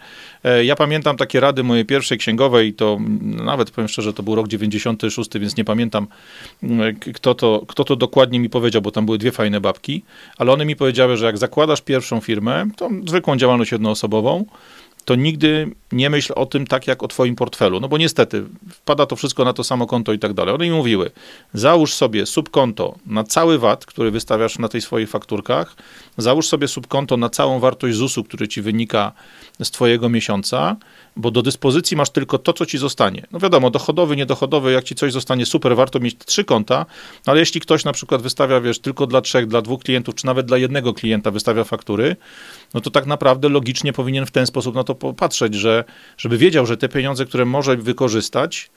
A: Ja pamiętam takie rady mojej pierwszej księgowej, to nawet powiem szczerze, to był rok 96, więc nie pamiętam, mm, kto to, kto to dokładnie mi powiedział, bo tam były dwie fajne babki, ale one mi powiedziały, że jak zakładasz pierwszą firmę, tą zwykłą działalność jednoosobową, to nigdy nie myśl o tym tak jak o twoim portfelu, no bo niestety wpada to wszystko na to samo konto i tak dalej. One mi mówiły, załóż sobie subkonto na cały VAT, który wystawiasz na tej swoich fakturkach, załóż sobie subkonto na całą wartość ZUS-u, który ci wynika z twojego miesiąca, bo do dyspozycji masz tylko to, co ci zostanie. No wiadomo, dochodowy, niedochodowy, jak ci coś zostanie super, warto mieć trzy konta, ale jeśli ktoś na przykład wystawia, wiesz, tylko dla trzech, dla dwóch klientów, czy nawet dla jednego klienta wystawia faktury, no to tak naprawdę logicznie powinien w ten sposób na to popatrzeć, że żeby wiedział, że te pieniądze, które może wykorzystać,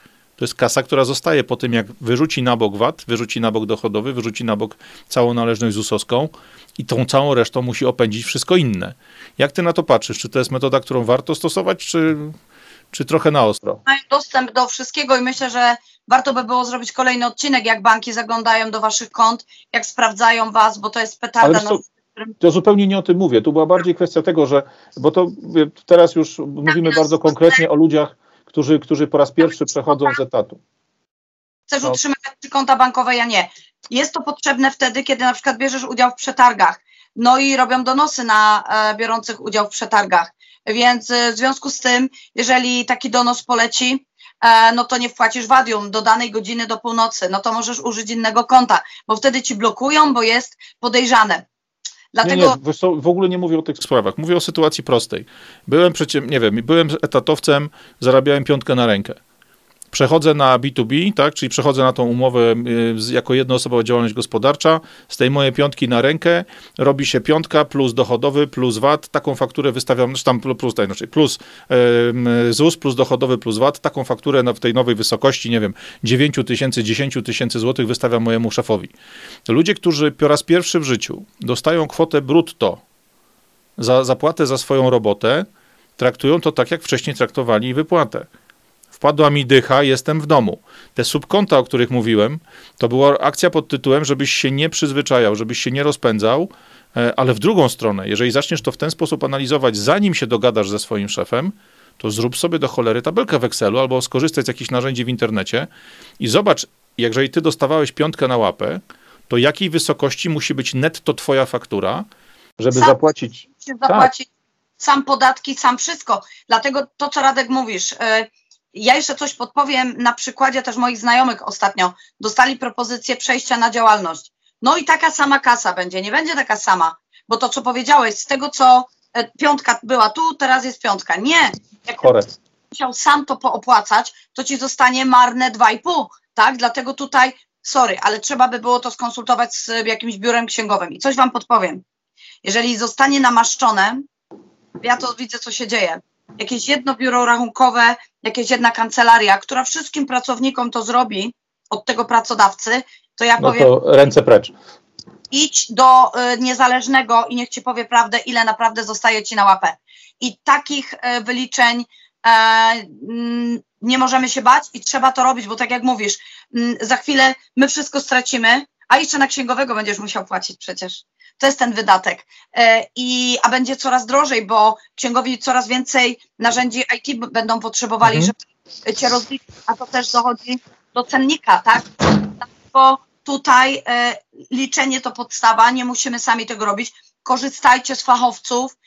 A: to jest kasa, która zostaje po tym, jak wyrzuci na bok VAT, wyrzuci na bok dochodowy, wyrzuci na bok całą należność ZUS-owską i tą całą resztą musi opędzić wszystko inne. Jak ty na to patrzysz? Czy to jest metoda, którą warto stosować, czy, czy trochę na ostro?
B: Mają dostęp do wszystkiego i myślę, że warto by było zrobić kolejny odcinek, jak banki zaglądają do waszych kont, jak sprawdzają was, bo to jest petarda.
A: Ale to zupełnie nie o tym mówię. Tu była bardziej kwestia tego, że, bo to teraz już mówimy bardzo konkretnie o ludziach, którzy, którzy po raz pierwszy przechodzą z etatu.
B: Chcesz no. utrzymać konta bankowe, ja nie. Jest to potrzebne wtedy, kiedy na przykład bierzesz udział w przetargach. No i robią donosy na e, biorących udział w przetargach. Więc e, w związku z tym, jeżeli taki donos poleci, e, no to nie wpłacisz wadium do danej godziny do północy, no to możesz użyć innego konta, bo wtedy ci blokują, bo jest podejrzane.
A: Dlatego... Nie, nie, w ogóle nie mówię o tych sprawach. Mówię o sytuacji prostej. Byłem przecie, nie wiem, byłem etatowcem, zarabiałem piątkę na rękę przechodzę na B2B, tak, czyli przechodzę na tą umowę y, jako jednoosobowa działalność gospodarcza, z tej mojej piątki na rękę robi się piątka plus dochodowy plus VAT, taką fakturę wystawiam, znaczy tam plus, tak, znaczy plus ZUS plus dochodowy plus VAT, taką fakturę w tej nowej wysokości, nie wiem, 9 tysięcy, 10 tysięcy złotych wystawiam mojemu szefowi. Ludzie, którzy po raz pierwszy w życiu dostają kwotę brutto za zapłatę za swoją robotę, traktują to tak, jak wcześniej traktowali wypłatę wpadła mi dycha, jestem w domu. Te subkonta, o których mówiłem, to była akcja pod tytułem, żebyś się nie przyzwyczajał, żebyś się nie rozpędzał, e, ale w drugą stronę, jeżeli zaczniesz to w ten sposób analizować, zanim się dogadasz ze swoim szefem, to zrób sobie do cholery tabelkę w Excelu albo skorzystaj z jakichś narzędzi w internecie i zobacz, jeżeli ty dostawałeś piątkę na łapę, to jakiej wysokości musi być netto twoja faktura, żeby sam zapłacić.
B: zapłacić tak. sam podatki, sam wszystko. Dlatego to, co Radek mówisz, yy, ja jeszcze coś podpowiem na przykładzie też moich znajomych ostatnio. Dostali propozycję przejścia na działalność. No i taka sama kasa będzie, nie będzie taka sama, bo to, co powiedziałeś, z tego, co e, piątka była tu, teraz jest piątka. Nie. Jak musiał sam to poopłacać, to ci zostanie marne 2,5, tak? Dlatego tutaj, sorry, ale trzeba by było to skonsultować z jakimś biurem księgowym. I coś wam podpowiem. Jeżeli zostanie namaszczone, ja to widzę, co się dzieje jakieś jedno biuro rachunkowe, jakieś jedna kancelaria, która wszystkim pracownikom to zrobi od tego pracodawcy, to ja
A: no
B: powiem.
A: To ręce precz.
B: Idź do y, niezależnego i niech ci powie prawdę, ile naprawdę zostaje ci na łapę. I takich y, wyliczeń y, nie możemy się bać i trzeba to robić, bo tak jak mówisz, mm, za chwilę my wszystko stracimy, a jeszcze na księgowego będziesz musiał płacić przecież. To jest ten wydatek. E, I, a będzie coraz drożej, bo księgowi coraz więcej narzędzi IT będą potrzebowali, mhm. żeby cię rozliczyć, a to też dochodzi do cennika, tak? Bo tutaj e, liczenie to podstawa, nie musimy sami tego robić. Korzystajcie z fachowców,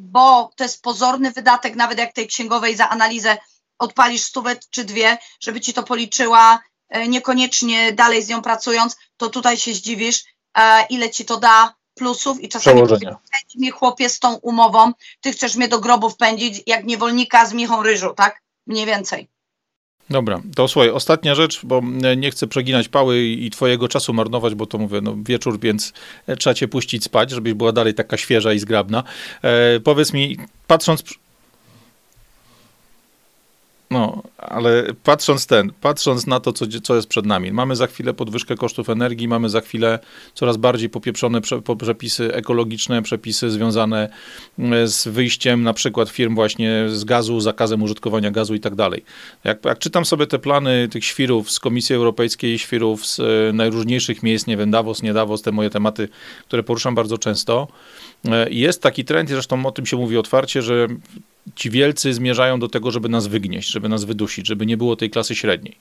B: bo to jest pozorny wydatek, nawet jak tej księgowej za analizę odpalisz stówę czy dwie, żeby ci to policzyła, e, niekoniecznie dalej z nią pracując, to tutaj się zdziwisz, e, ile ci to da plusów i czasami pędzi mnie chłopie z tą umową, ty chcesz mnie do grobu wpędzić jak niewolnika z michą ryżu, tak? Mniej więcej.
A: Dobra, to słuchaj, ostatnia rzecz, bo nie chcę przeginać pały i twojego czasu marnować, bo to mówię, no wieczór, więc trzeba cię puścić spać, żebyś była dalej taka świeża i zgrabna. E, powiedz mi, patrząc no, ale patrząc ten, patrząc na to, co, co jest przed nami, mamy za chwilę podwyżkę kosztów energii, mamy za chwilę coraz bardziej popieprzone prze, przepisy ekologiczne, przepisy związane mm, z wyjściem na przykład firm właśnie z gazu, zakazem użytkowania gazu i tak dalej. Jak, jak czytam sobie te plany tych świrów z Komisji Europejskiej, świrów z e, najróżniejszych miejsc, nie wiem, Davos, nie Davos, te moje tematy, które poruszam bardzo często, e, jest taki trend, zresztą o tym się mówi otwarcie, że ci wielcy zmierzają do tego, żeby nas wygnieść, żeby nas wydusić, żeby nie było tej klasy średniej.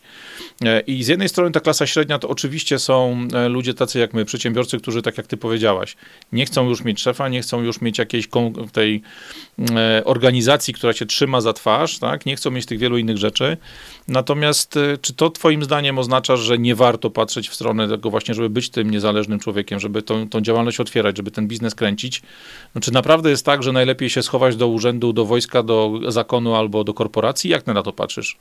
A: E, I z jednej strony ta klasa średnia to oczywiście są e, ludzie tacy jak my, przedsiębiorcy, którzy, tak jak ty powiedziałaś, nie chcą już mieć szefa, nie chcą już mieć jakiejś tej e, organizacji, która się trzyma za twarz, tak? nie chcą mieć tych wielu innych rzeczy. Natomiast czy to twoim zdaniem oznacza, że nie warto patrzeć w stronę tego właśnie, żeby być tym niezależnym człowiekiem, żeby tą, tą działalność otwierać, żeby ten biznes kręcić? No, czy naprawdę jest tak, że najlepiej się schować do urzędu, do wojska, do zakonu albo do korporacji? Jak ty na to patrzysz?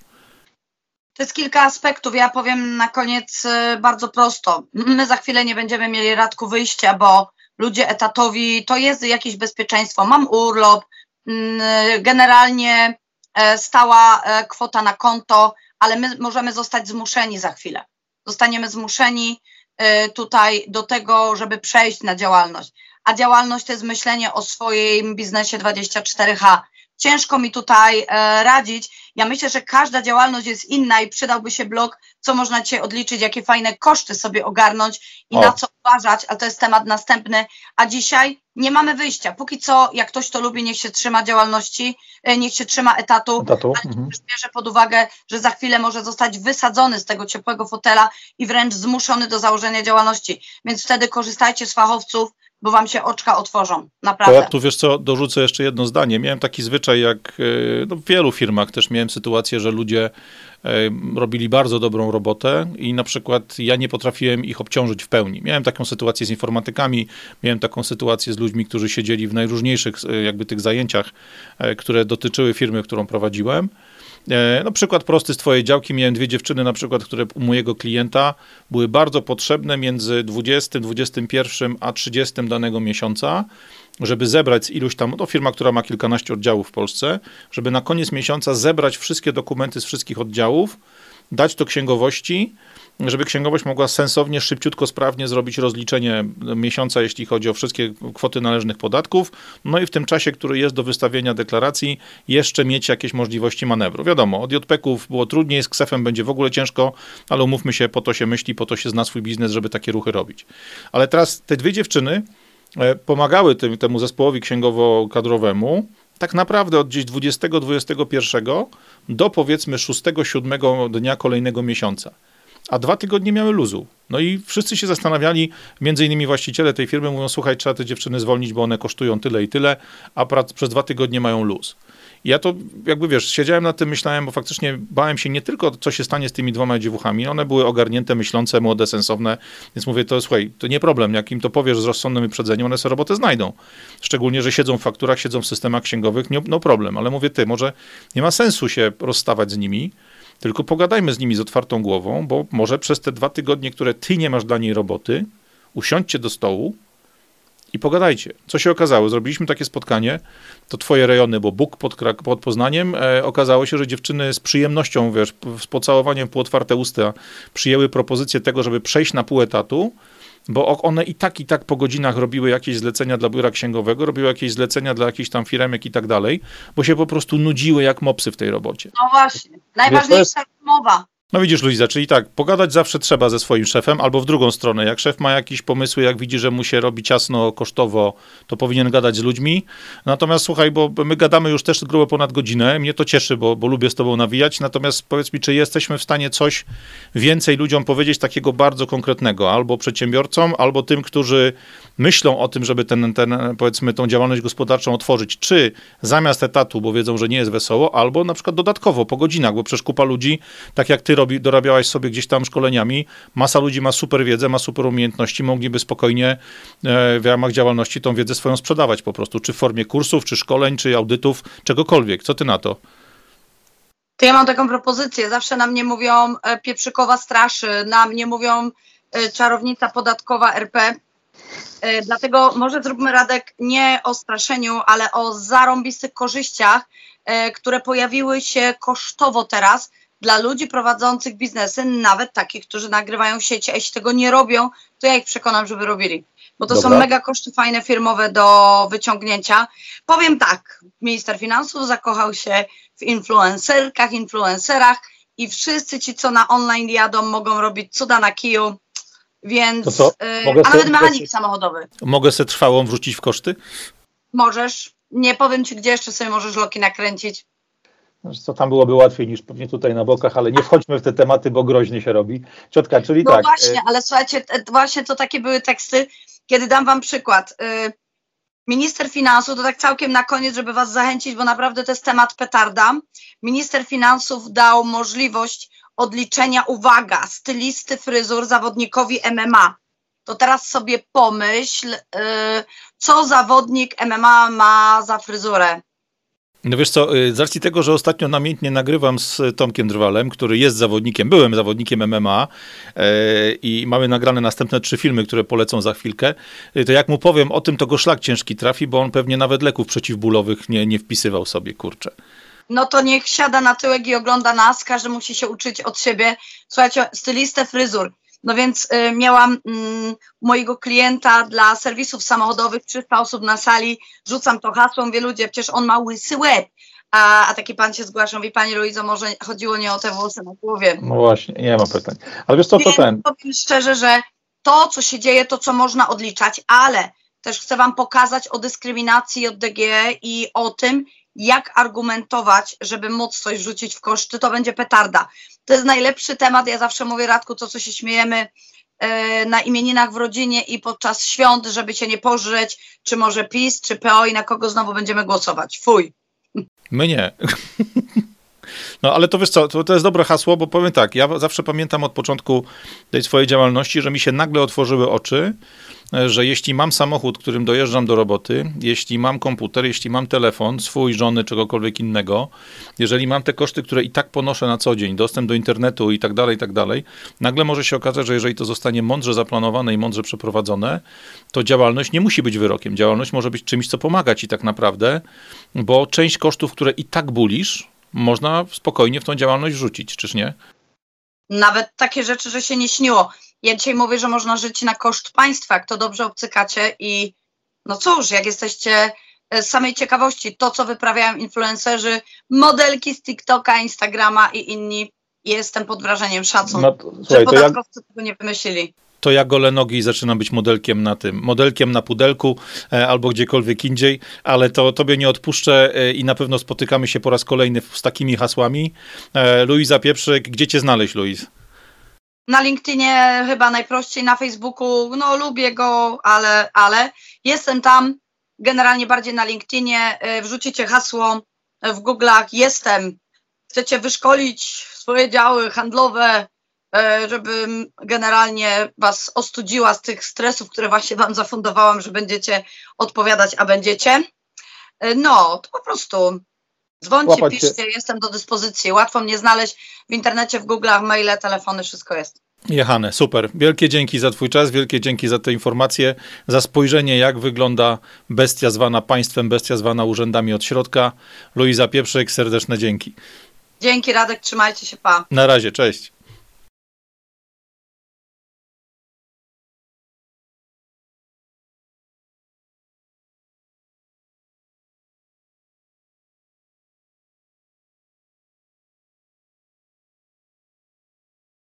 B: To jest kilka aspektów. Ja powiem na koniec y, bardzo prosto. My za chwilę nie będziemy mieli radku wyjścia, bo ludzie etatowi to jest jakieś bezpieczeństwo. Mam urlop, mm, generalnie e, stała e, kwota na konto, ale my możemy zostać zmuszeni za chwilę. Zostaniemy zmuszeni e, tutaj do tego, żeby przejść na działalność. A działalność to jest myślenie o swoim biznesie 24H. Ciężko mi tutaj radzić. Ja myślę, że każda działalność jest inna i przydałby się blog, co można dzisiaj odliczyć, jakie fajne koszty sobie ogarnąć i o. na co uważać, ale to jest temat następny. A dzisiaj nie mamy wyjścia. Póki co, jak ktoś to lubi, niech się trzyma działalności, e, niech się trzyma etatu, etatu. ale mhm. bierze pod uwagę, że za chwilę może zostać wysadzony z tego ciepłego fotela i wręcz zmuszony do założenia działalności. Więc wtedy korzystajcie z fachowców, bo wam się oczka otworzą, naprawdę.
A: To ja tu wiesz co, dorzucę jeszcze jedno zdanie. Miałem taki zwyczaj, jak e, no, w wielu firmach też miałem sytuację, że ludzie e, robili bardzo dobrą robotę i na przykład ja nie potrafiłem ich obciążyć w pełni. Miałem taką sytuację z informatykami, miałem taką sytuację z ludźmi, którzy siedzieli w najróżniejszych e, jakby tych zajęciach, które dotyczyły firmy, którą prowadziłem. E, no przykład prosty z twojej działki. Miałem dwie dziewczyny na przykład, które u mojego klienta były bardzo potrzebne między 20, 21 a 30 danego miesiąca, żeby zebrać z iluś tam, to firma, która ma kilkanaście oddziałów w Polsce, żeby na koniec miesiąca zebrać wszystkie dokumenty z wszystkich oddziałów, dać to księgowości, żeby księgowość mogła sensownie, szybciutko, sprawnie zrobić rozliczenie miesiąca, jeśli chodzi o wszystkie kwoty należnych podatków, no i w tym czasie, który jest do wystawienia deklaracji, jeszcze mieć jakieś możliwości manewru. Wiadomo, od JPK-ów było trudniej, z ksefem będzie w ogóle ciężko, ale umówmy się, po to się myśli, po to się zna swój biznes, żeby takie ruchy robić. Ale teraz te dwie dziewczyny e, pomagały tym, temu zespołowi księgowo-kadrowemu, tak naprawdę od gdzieś 20-21 do powiedzmy 6-7 dnia kolejnego miesiąca a dwa tygodnie miały luzu. No i wszyscy się zastanawiali, między innymi właściciele tej firmy mówią, słuchaj, trzeba te dziewczyny zwolnić, bo one kosztują tyle i tyle, a przez dwa tygodnie mają luz. I ja to jakby wiesz, siedziałem nad tym, myślałem, bo faktycznie bałem się nie tylko, co się stanie z tymi dwoma dziewuchami. One były ogarnięte, myślące, młode, sensowne, więc mówię, to słuchaj, to nie problem, jak im to powiesz z rozsądnym wyprzedzeniem, one sobie robotę znajdą. Szczególnie, że siedzą w fakturach, siedzą w systemach księgowych, nie, no problem, ale mówię, ty, może nie ma sensu się rozstawać z nimi, tylko pogadajmy z nimi z otwartą głową, bo może przez te dwa tygodnie, które ty nie masz dla niej roboty, usiądźcie do stołu i pogadajcie. Co się okazało? Zrobiliśmy takie spotkanie, to twoje rejony, bo Bóg pod, pod Poznaniem, e, okazało się, że dziewczyny z przyjemnością, wiesz, z pocałowaniem pół otwarte usta przyjęły propozycję tego, żeby przejść na pół etatu, bo one i tak, i tak po godzinach robiły jakieś zlecenia dla biura księgowego, robiły jakieś zlecenia dla jakichś tam firemek i tak dalej, bo się po prostu nudziły jak mopsy w tej robocie.
B: No właśnie, najważniejsza mowa.
A: No widzisz, Luiza, czyli tak, pogadać zawsze trzeba ze swoim szefem, albo w drugą stronę. Jak szef ma jakieś pomysły, jak widzi, że mu się robi ciasno, kosztowo, to powinien gadać z ludźmi. Natomiast słuchaj, bo my gadamy już też grubo ponad godzinę, mnie to cieszy, bo, bo lubię z tobą nawijać. Natomiast powiedz mi, czy jesteśmy w stanie coś więcej ludziom powiedzieć takiego bardzo konkretnego, albo przedsiębiorcom, albo tym, którzy myślą o tym, żeby ten, ten, powiedzmy, tą działalność gospodarczą otworzyć, czy zamiast etatu, bo wiedzą, że nie jest wesoło, albo na przykład dodatkowo po godzinach, bo przecież kupa ludzi, tak jak ty robi, dorabiałaś sobie gdzieś tam szkoleniami, masa ludzi ma super wiedzę, ma super umiejętności, mogliby spokojnie e, w ramach działalności tą wiedzę swoją sprzedawać po prostu, czy w formie kursów, czy szkoleń, czy audytów, czegokolwiek. Co ty na to?
B: To ja mam taką propozycję. Zawsze na mnie mówią e, pieprzykowa straszy, na mnie mówią e, czarownica podatkowa RP. Dlatego może zróbmy Radek nie o straszeniu, ale o zarąbistych korzyściach, które pojawiły się kosztowo teraz dla ludzi prowadzących biznesy, nawet takich, którzy nagrywają sieci, a jeśli tego nie robią, to ja ich przekonam, żeby robili. Bo to Dobra. są mega koszty fajne firmowe do wyciągnięcia. Powiem tak, minister finansów zakochał się w influencerkach, influencerach i wszyscy ci, co na online jadą, mogą robić cuda na kiju. Więc, yy, a nawet mechanik samochodowy.
A: Mogę sobie trwałą wrzucić w koszty?
B: Możesz. Nie powiem ci, gdzie jeszcze sobie możesz loki nakręcić.
A: Co tam byłoby łatwiej niż pewnie tutaj na bokach, ale nie wchodźmy w te tematy, bo groźnie się robi. Ciotka, czyli
B: no
A: tak.
B: No właśnie, ale słuchajcie, właśnie to takie były teksty, kiedy dam wam przykład. Y, minister finansów, to tak całkiem na koniec, żeby was zachęcić, bo naprawdę to jest temat petarda. Minister finansów dał możliwość odliczenia, uwaga, stylisty fryzur zawodnikowi MMA. To teraz sobie pomyśl, y, co zawodnik MMA ma za fryzurę
A: No wiesz co, y, z racji tego, że ostatnio namiętnie nagrywam z Tomkiem Drwalem, który jest zawodnikiem, byłem zawodnikiem MMA yy, i mamy nagrane następne trzy filmy, które polecą za chwilkę, yy, to jak mu powiem o tym, to go szlak ciężki trafi, bo on pewnie nawet leków przeciwbólowych nie, nie wpisywał sobie, kurczę.
B: No to niech siada na tyłek i ogląda nas, każdy musi się uczyć od siebie. Słuchajcie, stylistę fryzur. No więc y, miałam y, mojego klienta dla serwisów samochodowych, 300 osób na sali, rzucam to hasło, mówię ludzie, przecież on ma łysy łeb. A, a taki pan się zgłasza, mówi pani Luizo, może chodziło nie o te włosy na głowie.
A: No właśnie, nie ma pytań. Ale wiesz co, to ten...
B: Powiem szczerze, że to, co się dzieje, to co można odliczać, ale też chcę wam pokazać o dyskryminacji JDG i o tym, jak argumentować, żeby móc coś rzucić w koszty, to będzie petarda. To jest najlepszy temat. Ja zawsze mówię, Radku, to co się śmiejemy e, na imieninach w rodzinie i podczas świąt, żeby się nie pożreć, czy może PiS, czy PO i na kogo znowu będziemy głosować. Fuj.
A: My nie. No ale to wiesz co, to, to jest dobre hasło, bo powiem tak, ja zawsze pamiętam od początku tej swojej działalności, że mi się nagle otworzyły oczy, że jeśli mam samochód, którym dojeżdżam do roboty, jeśli mam komputer, jeśli mam telefon, swój, żony, czegokolwiek innego, jeżeli mam te koszty, które i tak ponoszę na co dzień, dostęp do internetu i tak dalej, i tak dalej, nagle może się okazać, że jeżeli to zostanie mądrze zaplanowane i mądrze przeprowadzone, to działalność nie musi być wyrokiem. Działalność może być czymś, co pomaga ci tak naprawdę, bo część kosztów, które i tak bulisz, można spokojnie w tą działalność wrzucić, czyż nie?
B: Nawet takie rzeczy, że się nie śniło. Ja dzisiaj mówię, że można żyć na koszt państwa, jak to dobrze obcykacie i no cóż, jak jesteście z samej ciekawości, to co wyprawiają influencerzy, modelki z TikToka, Instagrama i inni, jestem pod wrażeniem szacunku, no to, słuchaj, że podatkowcy ja... tego nie wymyślili
A: to ja golę nogi i zaczynam być modelkiem na tym, modelkiem na pudelku e, albo gdziekolwiek indziej, ale to tobie nie odpuszczę e, i na pewno spotykamy się po raz kolejny z takimi hasłami. E, Luiza Pieprzyk, gdzie cię znaleźć, Luiz?
B: Na LinkedInie chyba najprościej, na Facebooku, no lubię go, ale, ale jestem tam, generalnie bardziej na LinkedInie, wrzucicie hasło w Google'ach, jestem, chcecie wyszkolić swoje działy handlowe, E, żebym generalnie was ostudziła z tych stresów, które właśnie wam zafundowałam, że będziecie odpowiadać, a będziecie. E, no, to po prostu dzwońcie, Łapać piszcie, się. jestem do dyspozycji. Łatwo mnie znaleźć w internecie, w Google'ach, maile, telefony, wszystko jest.
A: Jechane, super. Wielkie dzięki za Twój czas, wielkie dzięki za te informacje, za spojrzenie, jak wygląda bestia zwana państwem, bestia zwana urzędami od środka. Luiza Pieprzyk, serdeczne dzięki.
B: Dzięki, Radek, trzymajcie się, pa.
A: Na razie, cześć.